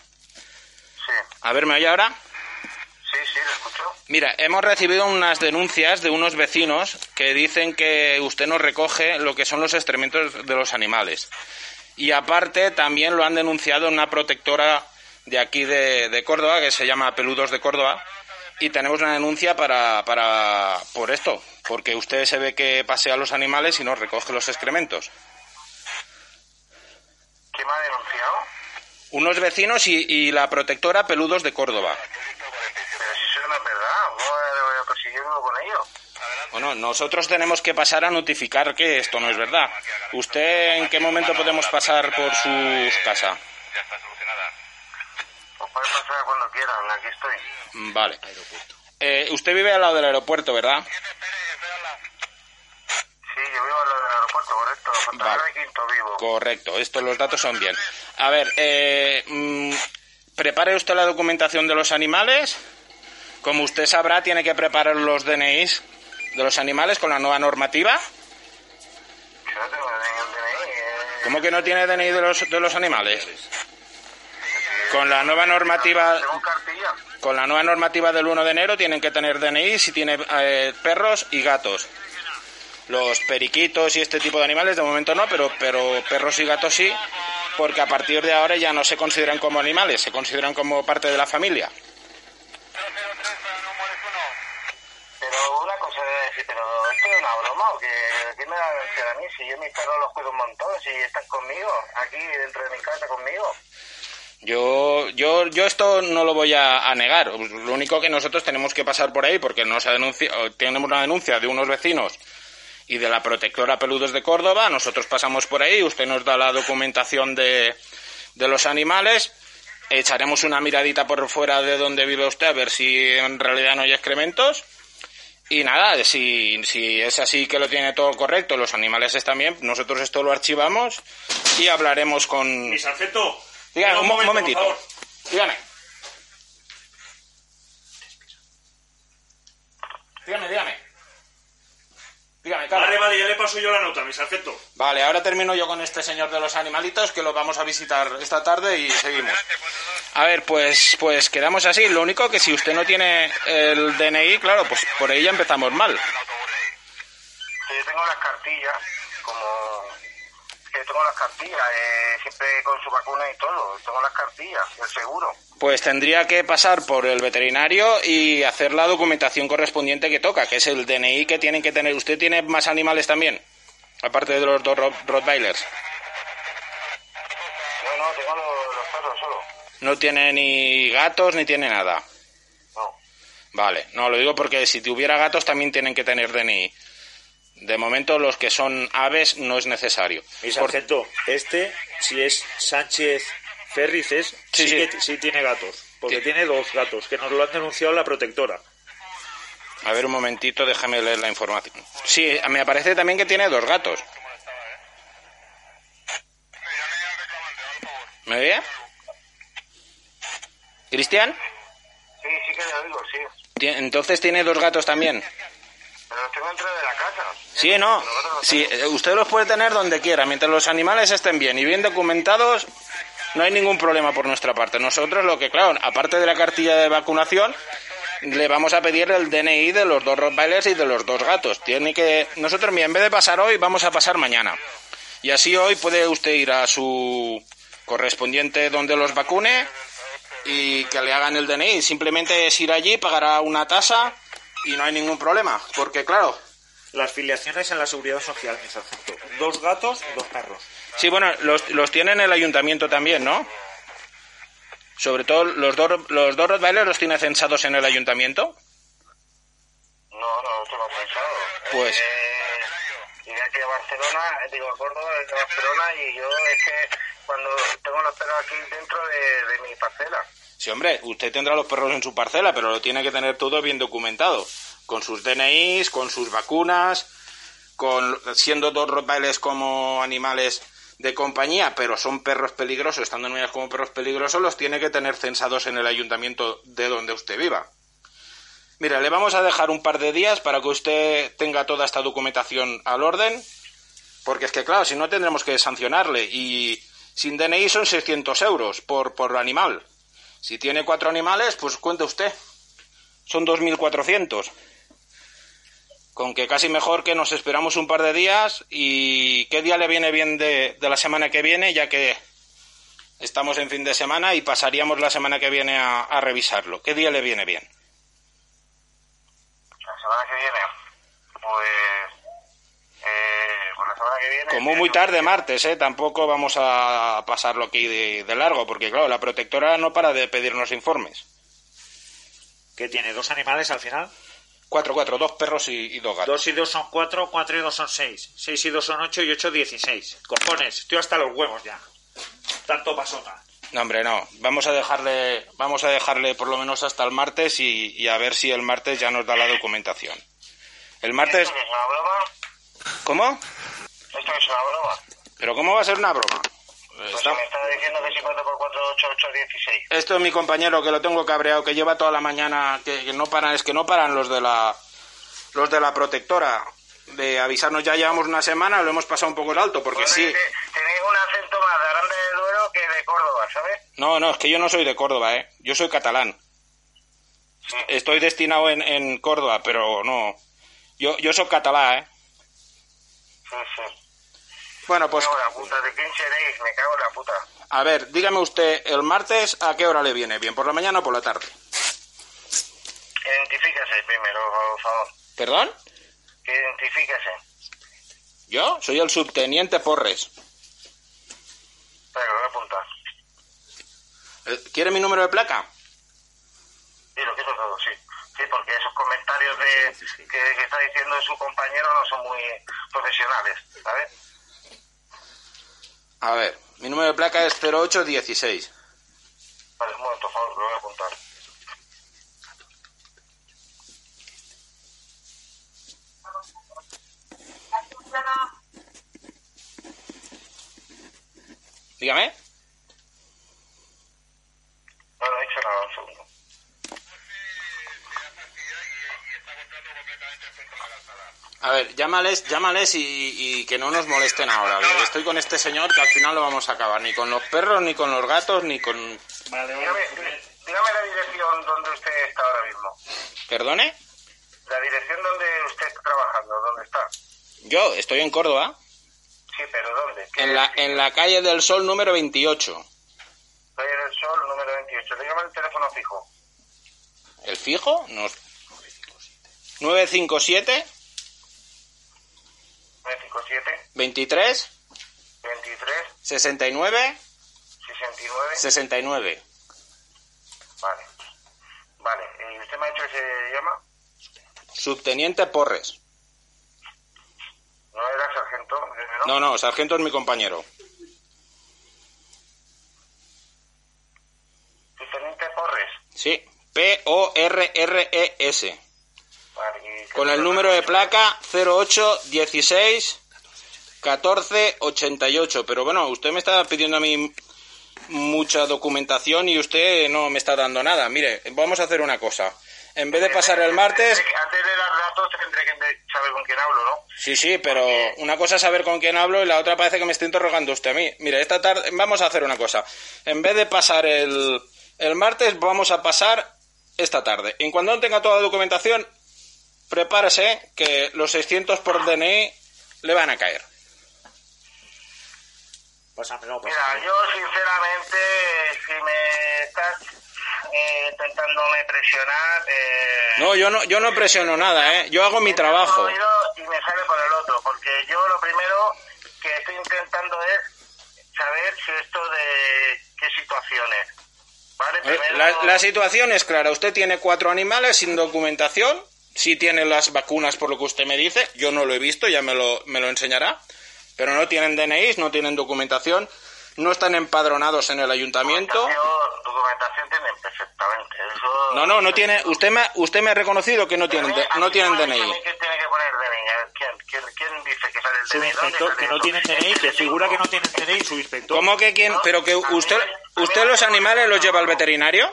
A ver, ¿me oye ahora? Sí, sí, lo escucho. Mira, hemos recibido unas denuncias de unos vecinos que dicen que usted no recoge lo que son los excrementos de los animales. Y aparte también lo han denunciado una protectora de aquí de, de Córdoba, que se llama Peludos de Córdoba, y tenemos una denuncia para, para, por esto, porque usted se ve que pasea los animales y no recoge los excrementos. ¿Quién me ha denunciado? Unos vecinos y, y la protectora Peludos de Córdoba. Bueno, nosotros tenemos que pasar a notificar que esto no es verdad. ¿Usted en qué momento podemos pasar por su casa? Pues puede pasar cuando quieran, aquí estoy. Vale. Eh, usted vive al lado del aeropuerto, ¿verdad? Sí, yo vivo al lado del aeropuerto, correcto. Vale. Quinto vivo. Correcto, estos los datos son bien. A ver, eh, mm, prepare usted la documentación de los animales. Como usted sabrá, tiene que preparar los DNIs de los animales con la nueva normativa. ¿Cómo que no tiene DNI de los, de los animales? Con la nueva normativa con la nueva normativa del 1 de enero tienen que tener DNI si tiene eh, perros y gatos. Los periquitos y este tipo de animales de momento no, pero pero perros y gatos sí, porque a partir de ahora ya no se consideran como animales, se consideran como parte de la familia. Pero una cosa voy a decir, pero esto es una broma o que ¿quién me va a mí? Si yo mis perros los cuido un montón, si están conmigo, aquí dentro de mi casa conmigo. Yo, yo, yo esto no lo voy a, negar. Lo único que nosotros tenemos que pasar por ahí porque nos ha tenemos una denuncia de unos vecinos y de la protectora Peludos de Córdoba. Nosotros pasamos por ahí, usted nos da la documentación de, de los animales. Echaremos una miradita por fuera de donde vive usted a ver si en realidad no hay excrementos. Y nada, si, si es así que lo tiene todo correcto, los animales están bien, nosotros esto lo archivamos y hablaremos con... Mi sargento. Dígame, un, mo- momento, momentito. por favor. Dígame. Dígame, dígame. Dígame, Carlos. Vale, vale, ya le paso yo la nota, mi sargento. Vale, ahora termino yo con este señor de los animalitos que lo vamos a visitar esta tarde y seguimos. A ver, pues, pues quedamos así. Lo único que si usted no tiene el DNI, claro, pues por ahí ya empezamos mal. Yo tengo las cartillas, como que tengo las cartillas, eh, siempre con su vacuna y todo, tengo las cartillas, el seguro. Pues tendría que pasar por el veterinario y hacer la documentación correspondiente que toca, que es el DNI que tienen que tener. ¿Usted tiene más animales también? Aparte de los dos Rot- Rottweilers. No, no, tengo los, los perros solo. No tiene ni gatos ni tiene nada. No. Vale, no, lo digo porque si tuviera gatos también tienen que tener DNI. De momento los que son aves no es necesario. Mi Por- sargento, este, si es Sánchez Ferrices, Sí, sí, sí. que sí tiene gatos. Porque Sí. tiene dos gatos, que nos lo han denunciado la protectora. A ver un momentito, déjame leer la información. Sí, me aparece también que tiene dos gatos. ¿Me oye? ¿Cristian? Sí, sí que lo digo, sí. Entonces tiene dos gatos también. Pero tengo dentro de la casa. Sí, no. Sí, eh, usted los puede tener donde quiera. Mientras los animales estén bien y bien documentados, no hay ningún problema por nuestra parte. Nosotros lo que, claro, aparte de la cartilla de vacunación, le vamos a pedir el DNI de los dos Rottweilers y de los dos gatos. Tiene que... Nosotros, mira, en vez de pasar hoy, vamos a pasar mañana. Y así hoy puede usted ir a su correspondiente donde los vacune y que le hagan el DNI. Simplemente es ir allí, pagará una tasa y no hay ningún problema. Porque, claro, Las filiaciones en la seguridad social, mi sargento. Dos gatos y dos perros. Sí, bueno, los, los tiene en el ayuntamiento también, ¿no? Sobre todo los dos, los dos Rottweilers los tiene censados en el ayuntamiento. No, no, no tengo pensado. Pues- Eh, Barcelona, eh, digo a Córdoba desde Barcelona y yo es que cuando tengo los perros aquí dentro de, de mi parcela. Sí, hombre, usted tendrá los perros en su parcela, pero lo tiene que tener todo bien documentado. Con sus DNIs, con sus vacunas, con siendo dos Rottweilers como animales de compañía, pero son perros peligrosos, estando nominados como perros peligrosos, los tiene que tener censados en el ayuntamiento de donde usted viva. Mira, le vamos a dejar un par de días para que usted tenga toda esta documentación al orden, porque es que, claro, si no tendremos que sancionarle y sin DNI son 600 euros por, por animal. Si tiene cuatro animales, pues cuente usted. Son 2.400. Con que casi mejor que nos esperamos un par de días y qué día le viene bien de, de la semana que viene, ya que estamos en fin de semana y pasaríamos la semana que viene a, a revisarlo. ¿Qué día le viene bien? La semana que viene, pues... La semana que viene... Como muy tarde, martes, ¿eh? Tampoco vamos a pasarlo aquí de, de largo, porque claro, la protectora no para de pedirnos informes. ¿Qué tiene? ¿Dos animales al final? Cuatro, cuatro, dos perros y, y dos gatos. Dos y dos son cuatro, cuatro y dos son seis. Seis y dos son ocho y ocho dieciséis. Cojones, estoy hasta los huevos ya. Tanto pasota. No, hombre, no. Vamos a dejarle, vamos a dejarle por lo menos hasta el martes y, y a ver si el martes ya nos da la documentación. El martes... ¿Cómo? ¿Esto es una broma? ¿Pero cómo va a ser una broma? Pues Está- si me está diciendo que si 4 por 4 8, 8, 16. Esto es mi compañero que lo tengo cabreado, que lleva toda la mañana, que, que no paran, es que no paran los de la, los de la protectora de avisarnos. Ya llevamos una semana, lo hemos pasado un poco el alto, porque sí. Tenéis un acento más de Aranda de Duero que de Córdoba, ¿sabes? No, no, es que yo no soy de Córdoba, ¿eh? Yo soy catalán. Estoy destinado en, en Córdoba, pero no. Yo, yo soy catalán, ¿eh? Sí, sí. Bueno, pues, Me cago en la puta, ¿de quién seréis? Me cago en la puta. a ver, dígame usted, el martes, ¿a qué hora le viene bien? ¿Por la mañana o por la tarde? Identifíquese primero, por favor. ¿Perdón? Identifíquese. ¿Yo? Soy el subteniente Porres. Que lo voy a apuntar. Eh, ¿Quiere mi número de placa? Sí, lo quiero todo, sí. Sí, porque esos comentarios de, que, que está diciendo su compañero no son muy profesionales, ¿sabes? A ver, mi número de placa es 0816. Vale, un momento, por favor, lo voy a apuntar. Dígame. No, no he dicho nada, un segundo. A ver, llámales, llámales y, y que no nos molesten ahora. que Estoy con este señor que al final lo vamos a acabar. Ni con los perros, ni con los gatos, ni con... Dígame, dí- dígame la dirección donde usted está ahora mismo. ¿Perdone? La dirección donde usted está trabajando, ¿dónde está? Yo estoy en Córdoba, Sí, pero ¿dónde? ¿Qué en la, en la calle del Sol número 28. Calle del Sol, número 28. Dígame el teléfono fijo. ¿El fijo? No. 957 957 23 23 69 69 69. Vale. Vale. ¿Y usted me ha dicho que se llama? Subteniente Porres. ¿No era sargento? ¿no? No, no, sargento es mi compañero. Subteniente Porres. Sí, P-O-R-R-E-S. Vale. ¿y qué Con el número de placa 0816 1488. Pero bueno, usted me está pidiendo a mí mucha documentación y usted no me está dando nada. Mire, vamos a hacer una cosa. En vez de pasar el martes... Antes de dar datos tendré que saber con quién hablo, ¿no? Sí, sí, pero una cosa es saber con quién hablo y la otra parece que me está interrogando usted a mí. Mire, esta tarde vamos a hacer una cosa. En vez de pasar el, el martes, vamos a pasar esta tarde. En cuanto no tenga toda la documentación, prepárese que los 600 por DNI le van a caer. Pásamelo, Mira, yo sinceramente, si me estás eh, intentándome presionar... Eh, No, yo no, yo no presiono nada, ¿eh? Yo hago mi trabajo. y me sale por el otro, porque yo lo primero que estoy intentando es saber si esto de qué situaciones. ¿Vale? Eh, Primero, La, la situación es clara. Usted tiene cuatro animales sin documentación, sí tienen las vacunas por lo que usted me dice, yo no lo he visto, ya me lo, me lo enseñará, pero no tienen DNIs, no tienen documentación, no están empadronados en el ayuntamiento. Documentación tienen perfectamente. Eso... No, no, no tiene, usted me, usted me ha reconocido que no tienen, no tienen DNI. ¿Quién tiene que poner DNI? ¿Quién, quién, quién dice que sale el Su DNI? ¿Dónde inspector, sale que no tienen DNI, que figura que no tienen DNI su inspector. ¿Cómo que quién? Pero que usted, usted los animales los lleva al veterinario.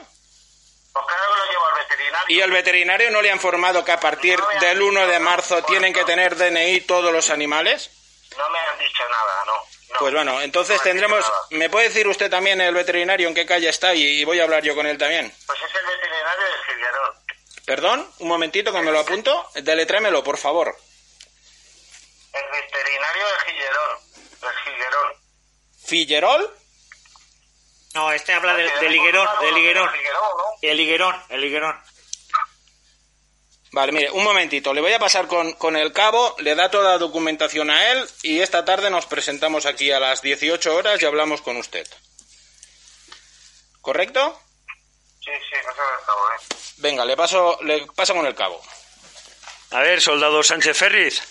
Pues claro que lo llevo al veterinario. ¿Y el veterinario no le ha informado que a partir del 1 de marzo tienen que tener DNI todos los animales? No me han dicho nada, no. no. Pues bueno, entonces No tendremos... ¿Me puede decir usted también el veterinario en qué calle está y, y voy a hablar yo con él también? Pues es el veterinario de Figueroa. Perdón, un momentito que me lo apunto. Deletrémelo, por favor. El veterinario de Gillerón. De Gillerón. ¿Fillerol? No, este habla de, de liguerón, de liguerón. El liguerón, el liguerón. Vale, mire, un momentito. Le voy a pasar con, con el cabo, le da toda la documentación a él y esta tarde nos presentamos aquí a las 18 horas y hablamos con usted. ¿Correcto? Sí, sí, no se lo acabo, ¿eh? Venga, le paso, le paso con el cabo. A ver, soldado Sánchez Ferris.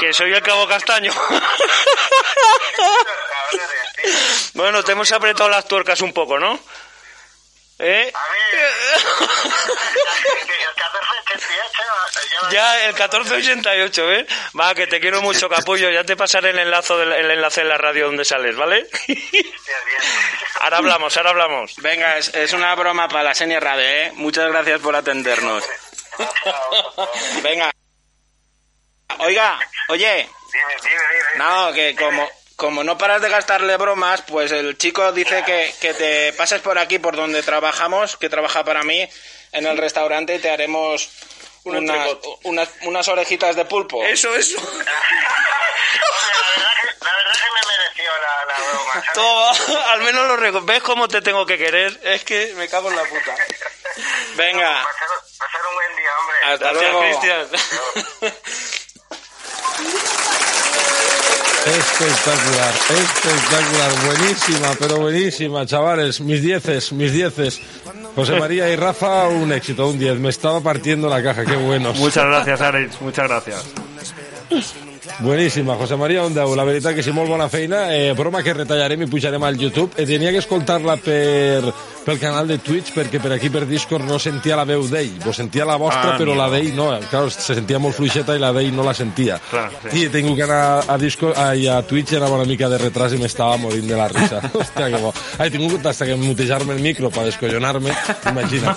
Que soy el cabo Castaño. bueno, te hemos apretado las tuercas un poco, ¿no? ¿Eh? Ya, el 1488, ¿eh? Va, que te quiero mucho, capullo. Ya te pasaré el enlace, del, el enlace en la radio donde sales, ¿vale? ahora hablamos, ahora hablamos. Venga, es, es una broma para la Senia Radio, ¿eh? Muchas gracias por atendernos. Venga. Oiga, oye. No, que como, como no paras de gastarle bromas, pues el chico dice que, que te pases por aquí, por donde trabajamos, que trabaja para mí, en el restaurante y te haremos Un unas, unas, unas orejitas de pulpo. Eso, eso. La verdad que me mereció la, la broma. ¿sabes? Toma, al menos lo reco- ¿Ves cómo te tengo que querer? Es que me cago en la puta. Venga. Pasar un buen día, hombre. Hasta Gracias, luego. Cristian. Espectacular, espectacular, buenísima, pero buenísima, chavales, mis dieces, mis dieces. José María y Rafa, un éxito, un 10. Me estaba partiendo la caja, qué buenos. Muchas gracias, Aritz, muchas gracias. Bueníssima, José María Ondeu, la veritat que sí, molt bona feina. Eh, broma que retallarem i pujarem al YouTube. Eh, tenia que escoltar-la per, pel canal de Twitch perquè per aquí per Discord no sentia la veu d'ell. Vos sentia la vostra, Ah, però amigo. la d'ell no. Clar, se sentia molt fluixeta i la d'ell no la sentia. Clar, sí. I he tingut que anar a, Discord, ai, a Twitch era una mica de retras i m'estava morint de la risa. Hòstia, que bo. He tingut hasta que mutejar-me el micro per descollonar-me. Imagina.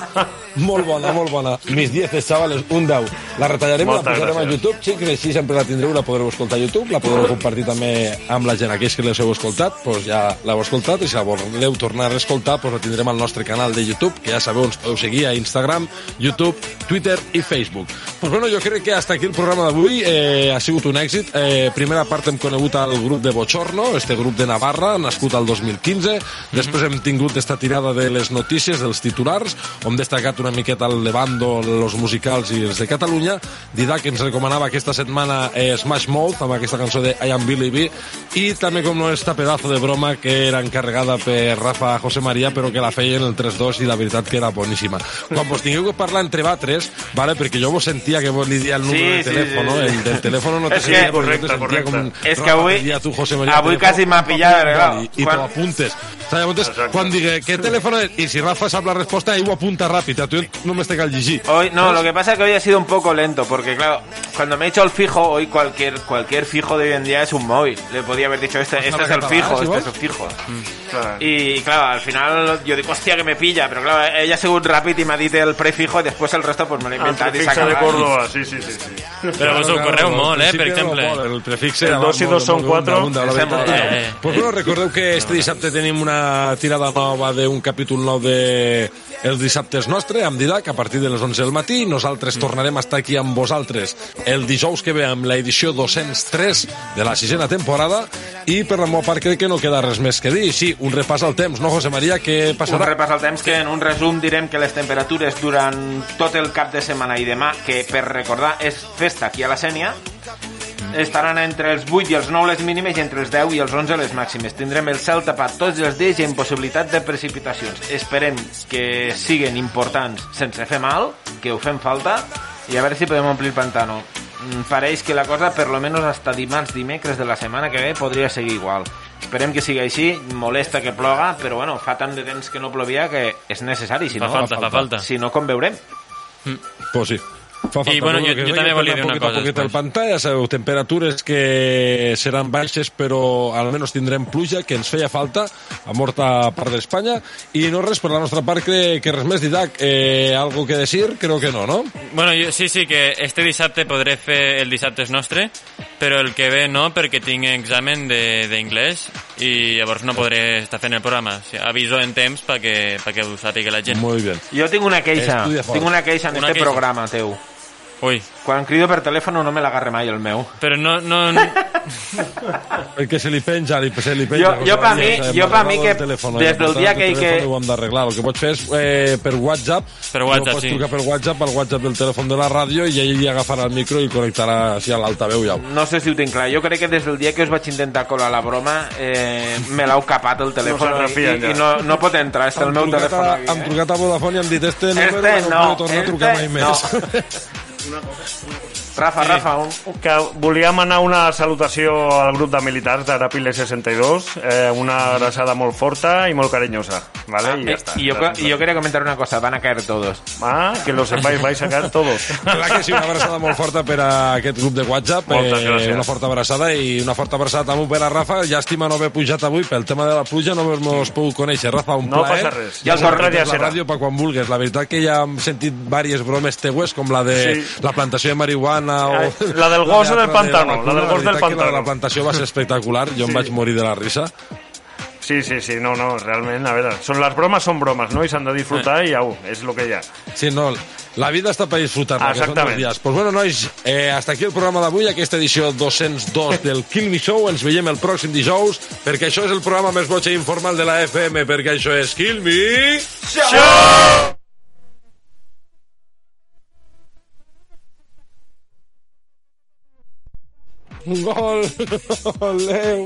molt bona, molt bona. Mis dieces, chavales, un 10. La retallarem i la Moltes posarem a gràcies. YouTube, sí, que així sempre la tindreu, la podreu escoltar a YouTube, la podreu compartir també amb la gent aquells que les heu escoltat, doncs ja l'heu escoltat, i si la voleu tornar a escoltar, doncs la tindrem al nostre canal de YouTube, que ja sabeu, ens podeu seguir a Instagram, YouTube, Twitter i Facebook. Doncs bueno, jo crec que hasta aquí el programa d'avui eh, ha sigut un èxit. Eh, primera part hem conegut el grup de Bochorno, este grup de Navarra, nascut al 2015. Després hem tingut esta tirada de les notícies, dels titulars, on destacat una miqueta el levando, los musicals i els de Catalunya. Didac ens recomanava aquesta setmana eh, Smash Mouth, amb aquesta cançó de I Am Billy B, i també com no esta pedazo de broma que era encarregada per Rafa José María, però que la feien el 3-2 i la veritat que era boníssima. Quan vos tingueu que parlar entre vatres, vale, perquè jo vos sentia que vos li dia el número Sí, de sí, telèfon, sí, sí. el del telèfon no te És sentia, que- però jo te correcte, sentia correcte. com... És que avui- dia tu, José María, avui quasi m'ha pillat, i, clar. i Quan- t'ho apuntes. Saps? Llavors, quan digui què telèfon és, i si Rafa sap la resposta, ell ho apunta ràpid, a tu no m'estic al llegir. Hoy, no, ¿Sabes? lo que pasa es que hoy ha sido un poco lento, porque claro, cuando me he hecho el fijo, hoy cualquier cualquier fijo de hoy en día es un móvil. Le podía haber dicho, este, Pues este no es el fijo, este ¿sí es el fijo. Y claro, al final yo digo, hostia, que me pilla, pero claro, ella según rápido y me ha dicho el prefijo y después el resto pues me lo he El inventado y prefixe de. Córdoba, sí, sí, sí. sí. Però vos ho correu molt, eh, per exemple. El prefixe El dos i dos són quatre. Eh, eh. Pues bueno, recordeu que este dissabte tenim una tirada nova d'un capítol nou de Els dissabtes nostre, amb Didac, a partir de les 11 del matí. Nosaltres tornarem a estar aquí amb vosaltres el dijous que ve amb la edició 203 de la sisena temporada i per la meva part crec que no queda res més que dir. Sí, un repàs al temps, no, José María? Què Un passarà? repàs al temps que en un resum direm que les temperatures durant tot el cap de setmana i demà, que per recordar és festa aquí a la Sènia, estaran entre els 8 i els 9 les mínimes i entre els 10 i els 11 les màximes. Tindrem el cel tapat tots els dies i amb possibilitat de precipitacions. Esperem que siguen importants sense fer mal, que ho fem falta, i a veure si podem omplir el pantano. Mm, Pareix que la cosa, per lo menos hasta dimarts, dimecres de la setmana que ve, podria seguir igual. Esperem que sigui així, molesta que ploga, però bueno, fa tant de temps que no plovia que és necessari, si Fa no, falta, fa falta. si no com veurem. Pues sí. Fa I, bueno, jo- jo també volia dir una cosa poquet al després. pantalla, sabeu, temperatures que seran baixes, però almenys tindrem pluja, que ens feia falta a molta part d'Espanya. I no res, per la nostra part, que, que res més, Didac. Eh, algo que decir? Creo que no, no? Bueno, jo, sí, sí, que este dissabte podré fer el dissabte és nostre, però el que ve no, perquè tinc examen de- d'inglès i llavors no podré estar fent el programa. O sigui, aviso en temps perquè, perquè ho sàpiga la gent. Muy bien. Jo tinc una queixa, tinc una queixa en Una este queixa. programa teu. Ui. Quan crido per telèfon no me l'agarre mai el meu. Però no... no... Perquè se li penja, li, se li penja. Jo- jo pa mi- jo arreglar mi que telèfon, des eh? Per del dia que- que- Ho hem d'arreglar. El que pots fer és eh, per WhatsApp. Per WhatsApp, no pots sí. trucar per WhatsApp al WhatsApp del telèfon de la ràdio i ell li agafarà el micro i connectarà així a l'altaveu ja. No sé si ho tinc clar. Jo crec que des del dia que us vaig intentar colar la broma eh, me l'heu capat el telèfon No i, i no, no pot entrar. Està el meu telèfon a- aquí. Hem trucat a Vodafone i hem dit este número Este no, no, puedo tornar a trucar mai este més. Rafa, Rafa, un... Que volíem anar una salutació al grup de militars d'Arapiles 62, eh, una abraçada molt forta i molt carinyosa, ¿vale? y ya está. Ah, Y yo, y yo quería comentar una cosa. Van a caer todos. Ah, que lo sepáis, vais a caer todos. Clar que sí, una abraçada molt forta per a aquest grup de WhatsApp. eh, Moltes gràcies. una forta abraçada i una forta abraçada també per a Rafa. Llàstima no haver pujat avui pel tema de la pluja, no haver-nos pogut conèixer. Rafa, un No plaer. passa res. Ja Ja el dia la serà. ràdio per quan vulguis. La veritat que ja hem sentit diverses bromes teues, com la de Sí. la plantació de marihuana o... La del gos altra de pantano, vacuna. la del gos del que La pantano. la plantació va ser espectacular, jo em Sí. vaig morir de la risa. Sí, sí, sí, no, no, realment, a veure, són les bromes són bromes, no? I s'han de disfrutar i au, és el que hi ha. Sí, no, la vida està per disfrutar-la, que són dos dies. Pues bueno, nois, eh, hasta aquí el programa d'avui, aquesta edició 202 del Kill Me Show. Ens veiem el pròxim dijous, perquè això és el programa més boig i informal de la FM, perquè això és Kill Me Show! Un gol! Oleu!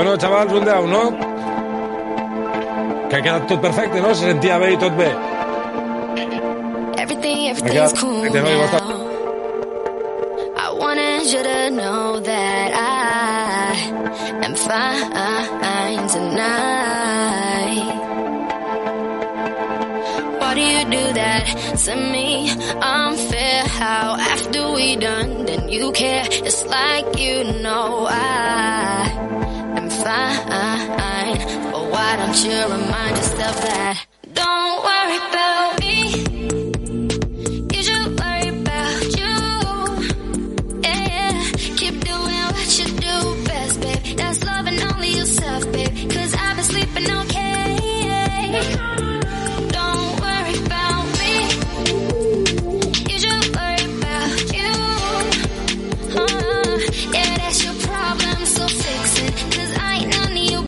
Bueno, xavals, un 10, no? Que ha quedat tot perfecte, no? Se sentia bé i tot bé. Everything, everything's cool now. I wanted you to know that I am fine tonight. Why do you do that to me? Unfair how after we done, then you care. It's like you know I fine. But why don't you remind yourself that? Don't worry about me.